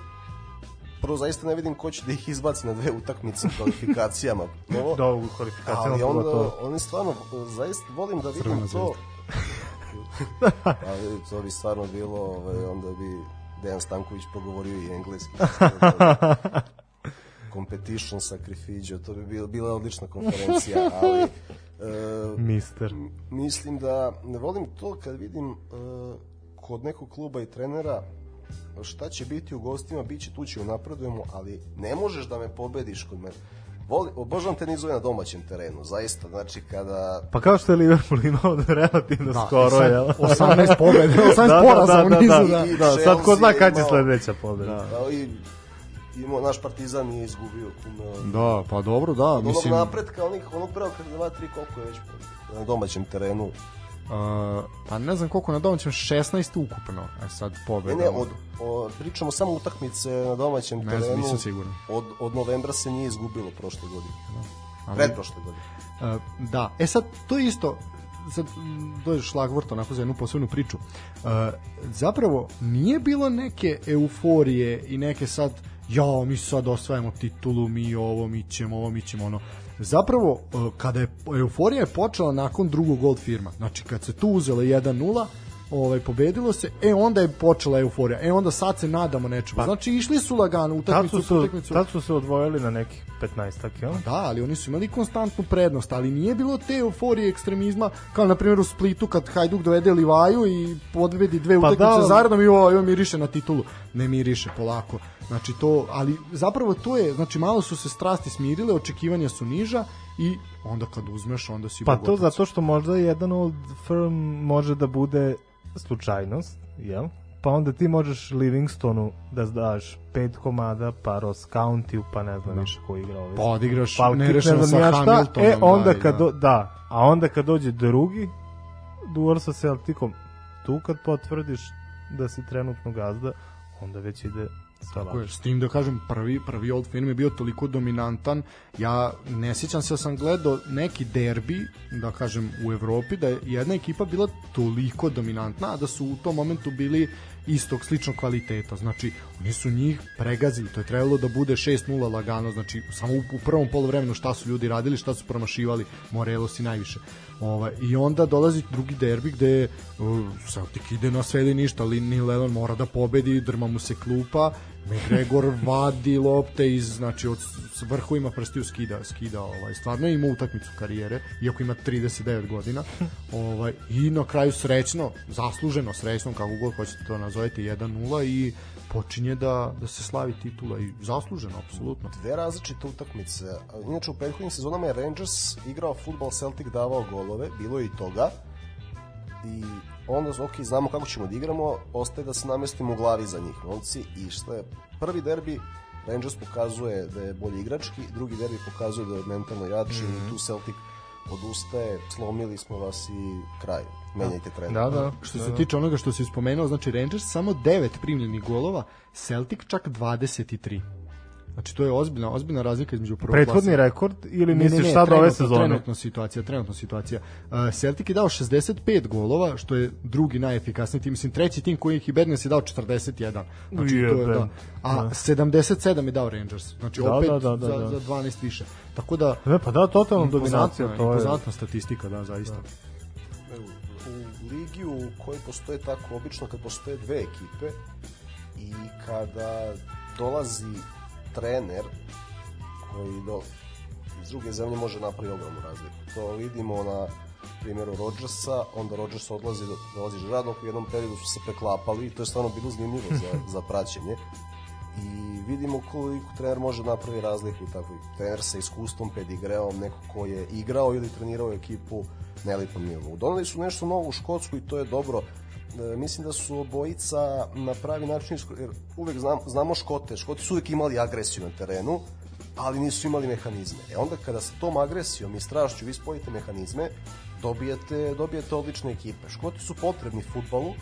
prvo zaista ne vidim ko će da ih izbaci na dve utakmice u kvalifikacijama. Ovo, Da, u kvalifikacijama ali onda, to. oni stvarno, zaista volim da vidim Crvena to. ali to bi stvarno bilo, ovaj, onda bi Dejan Stanković progovorio i engleski. Competition sacrificio, to bi bila, bila odlična konferencija, ali e, Mister. mislim da ne volim to kad vidim e, kod nekog kluba i trenera šta će biti u gostima, bit će tu ćemo napredujemo, ali ne možeš da me pobediš kod mene. Voli, obožavam tenizove na domaćem terenu, zaista, znači kada Pa kao što je Liverpool imao relativno Da, skoro, sad jel? 18 pobjede, 18 da, da, poraza da, u da, nizu, da, da. I da, sad ko zna Chelsea kad će imao- sledeća pobeda. Da. da, i imao, naš partizan nije izgubio kume, Da, pa dobro, da, od mislim, onog napretka, onih, onog prvog kada 2 3 koliko je već na domaćem terenu. uh, pa ne znam koliko na domaćem, 16 ukupno, e sad Ne, pobjeda. ne, od, o, pričamo samo utakmice na domaćem Ne terenu. znam, nisam siguran. Od, od novembra se nije izgubilo prošle godine. Ali- Pretprošle godine. Uh, da, e sad, to je isto, sad m, dođe šlagvrt onako za jednu posebnu priču. Uh, zapravo, nije bilo neke euforije i neke sad ja, mi sad osvajamo titulu, mi ovo, mi ćemo ovo, mi ćemo ono. Zapravo, e, kada je euforija je počela nakon drugog gold firma, znači kad se tu uzela 1-0, ovaj pobedilo se, e onda je počela euforija. E onda sad se nadamo nečemu. Pa- znači išli su lagano utakmicu su, po utakmicu. tad su se odvojili na nekih 15 jel? Da, ali oni su imali konstantnu prednost, ali nije bilo te euforije ekstremizma, kao na primjer u Splitu kad Hajduk dovede Livaju i podvedi dve Pa utakmice da. zaredom i ovo, ovo miriše na titulu. Ne miriše, polako. Znači to, ali zapravo to je, znači malo su se strasti smirile, očekivanja su niža i onda kad uzmeš, onda si Pa to zato što možda jedan old firm može da bude slučajnost, jel? Pa onda ti možeš Livingstonu da daš pet komada, pa Ross County, pa ne znam više ko igra ove. Pa odigraš Falkit, nerešeno ne sa ja šta, Hamiltonom. E, onda da, kad, da. do, da, a onda kad dođe drugi duel sa Celticom, tu kad potvrdiš da si trenutno gazda, onda već ide Tako je, lakše. s tim da kažem, prvi, prvi old film je bio toliko dominantan, ja ne sjećam se da sam gledao neki derbi, da kažem, u Evropi, da je jedna ekipa bila toliko dominantna, a da su u tom momentu bili istog sličnog kvaliteta. Znači, oni su njih pregazili, to je trebalo da bude 6-0 lagano, znači samo u, prvom polovremenu šta su ljudi radili, šta su promašivali, Morelos i najviše. Ovaj, I onda dolazi drugi derbi gde uh, Celtic ide na sve ili ništa, ali Neil Lennon mora da pobedi, drma mu se klupa, McGregor vadi lopte iz, znači od s vrhovima prstiju skida, skida ovaj, stvarno ima utakmicu karijere, iako ima 39 godina, ovaj, i na kraju srećno, zasluženo srećno, kako god hoćete to nazovete, 1-0 i počinje da, da se slavi titula i zasluženo, apsolutno. dve različite utakmice. Inače, u prethodnim sezonama je Rangers igrao futbol, Celtic davao golove, bilo je i toga. I onda, ok, znamo kako ćemo da igramo, ostaje da se namestimo u glavi za njih, momci. I što je prvi derbi, Rangers pokazuje da je bolji igrački, drugi derbi pokazuje da je mentalno jači Mhm. i tu Celtic odustaje, slomili smo vas i kraj. Menjajte trener. Da, da. Što da, se da. tiče onoga što si spomenuo, znači Rangers samo 9 primljenih golova, Celtic čak 23. Znači to je ozbiljna, ozbiljna razlika između prvog Prethodni klasa. rekord ili misliš sad ove trenutno- sezone? Trenutno situacija, trenutno situacija. Uh, Celtic je dao 65 golova, što je drugi najefikasniji tim, mislim treći tim koji ih Hibernians je dao 41. Znači to je da. A 77 je dao Rangers. Znači Da, opet da, da, da, za, da. za 12 više. Tako da Ne, pa da, totalna dominacija, to je... impozantna statistika, da, zaista. u ligi u kojoj postoje tako obično kad postoje dve ekipe i kada dolazi trener koji do, iz druge zemlje može napraviti ogromnu razliku. To vidimo na primjeru Rodgersa, onda Rodgers odlazi, dolazi Žradok, u jednom periodu su se preklapali i to je stvarno bilo zanimljivo za, za praćenje i vidimo koliko trener može napravi razliku tako trener sa iskustvom, pedigreom, neko ko je igrao ili trenirao ekipu na elitnom nivou. Donali su nešto novo u Škotsku i to je dobro. E, mislim da su obojica na pravi način, jer uvek znam, znamo Škote, Škoti su uvek imali agresiju na terenu, ali nisu imali mehanizme. E onda kada sa tom agresijom i strašću vi spojite mehanizme, dobijete, dobijete odlične ekipe. Škoti su potrebni futbalu,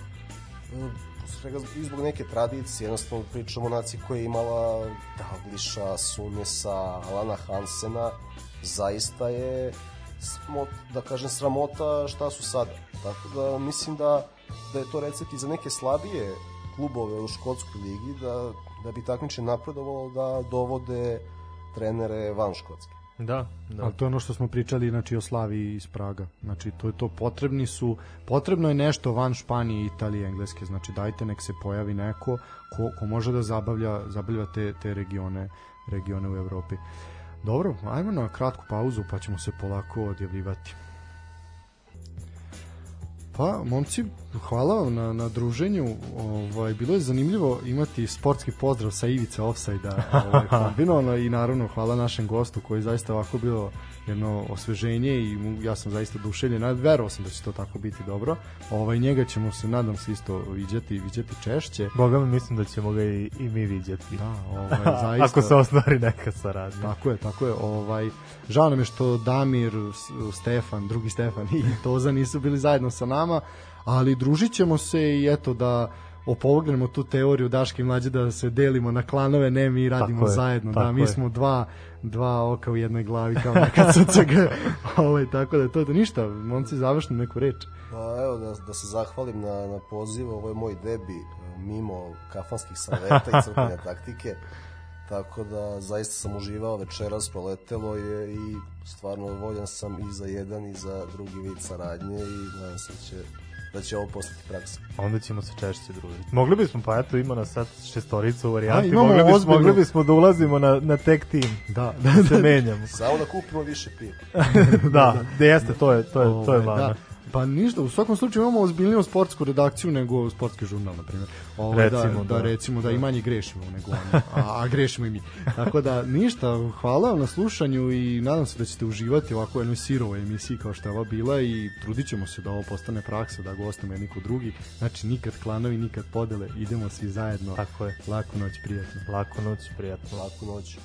svega i zbog neke tradicije, jednostavno pričamo o naciji koja je imala Dagliša, Sunesa, Alana Hansena, zaista je smot, da kažem sramota šta su sada. Tako da mislim da, da je to recept i za neke slabije klubove u škotskoj ligi da, da bi takmiče napredovalo da dovode trenere van Škotske. Da, da. Ali to je ono što smo pričali znači o Slavi iz Praga. Znači to je to potrebni su potrebno je nešto van Španije, Italije, Engleske. Znači dajte nek se pojavi neko ko, ko može da zabavlja zabavlja te te regione regione u Evropi. Dobro, ajmo na kratku pauzu pa ćemo se polako odjavljivati. Pa, momci, hvala vam na, na druženju. Ovaj, bilo je zanimljivo imati sportski pozdrav sa Ivica Offside-a ovaj, kombinovano i naravno hvala našem gostu koji je zaista ovako bilo jedno osveženje i ja sam zaista duševljen, a verovao sam da će to tako biti dobro. Ovaj, njega ćemo se, nadam se, isto viđati, viđati češće. Boga mi mislim da ćemo ga i, i mi vidjeti. Da, ovaj, zaista. Ako se ostvari neka saradnja. Tako je, tako je. Ovaj žao nam je što Damir, Stefan, drugi Stefan i Toza nisu bili zajedno sa nama, ali družit ćemo se i eto da opovrgnemo tu teoriju Daške i mlađe da se delimo na klanove, ne mi radimo Tako je, zajedno, da tako mi je. smo dva dva oka u jednoj glavi kao nekad SCG. ovaj tako da to da ništa, momci završno neku reč. Pa evo da, da se zahvalim na, na poziv, ovo je moj debi e, mimo kafanskih saveta i crtanja taktike. tako da zaista sam uživao večeras, proletelo je i stvarno voljan sam i za jedan i za drugi vid saradnje i nadam se da će, da će ovo postati praksa. Onda ćemo se češće družiti. Mogli bismo, pa eto, ima nas sad šestorica u varijanti. Mogli, bismo, ozbiljno- mogli bismo da ulazimo na, na tech team. Da, Da se menjamo. Samo da kupimo više piva. da, da jeste, to je, to je, to je Ovaj, vana. Da. Pa ništa, u svakom slučaju imamo ozbiljniju sportsku redakciju nego sportski žurnal, na primjer. Ovaj, Recimo, da, da, da. recimo da i manje grešimo nego oni, a, a grešimo i mi. Tako da ništa, hvala vam na slušanju i nadam se da ćete uživati u ovako jednoj sirovoj emisiji kao što je ova bila i trudit ćemo se da ovo postane praksa, da gostujemo jedni kod drugi. Znači nikad klanovi, nikad podele, idemo svi zajedno. Tako je. Laku noć, prijatno. Laku noć, prijatno. Laku noć.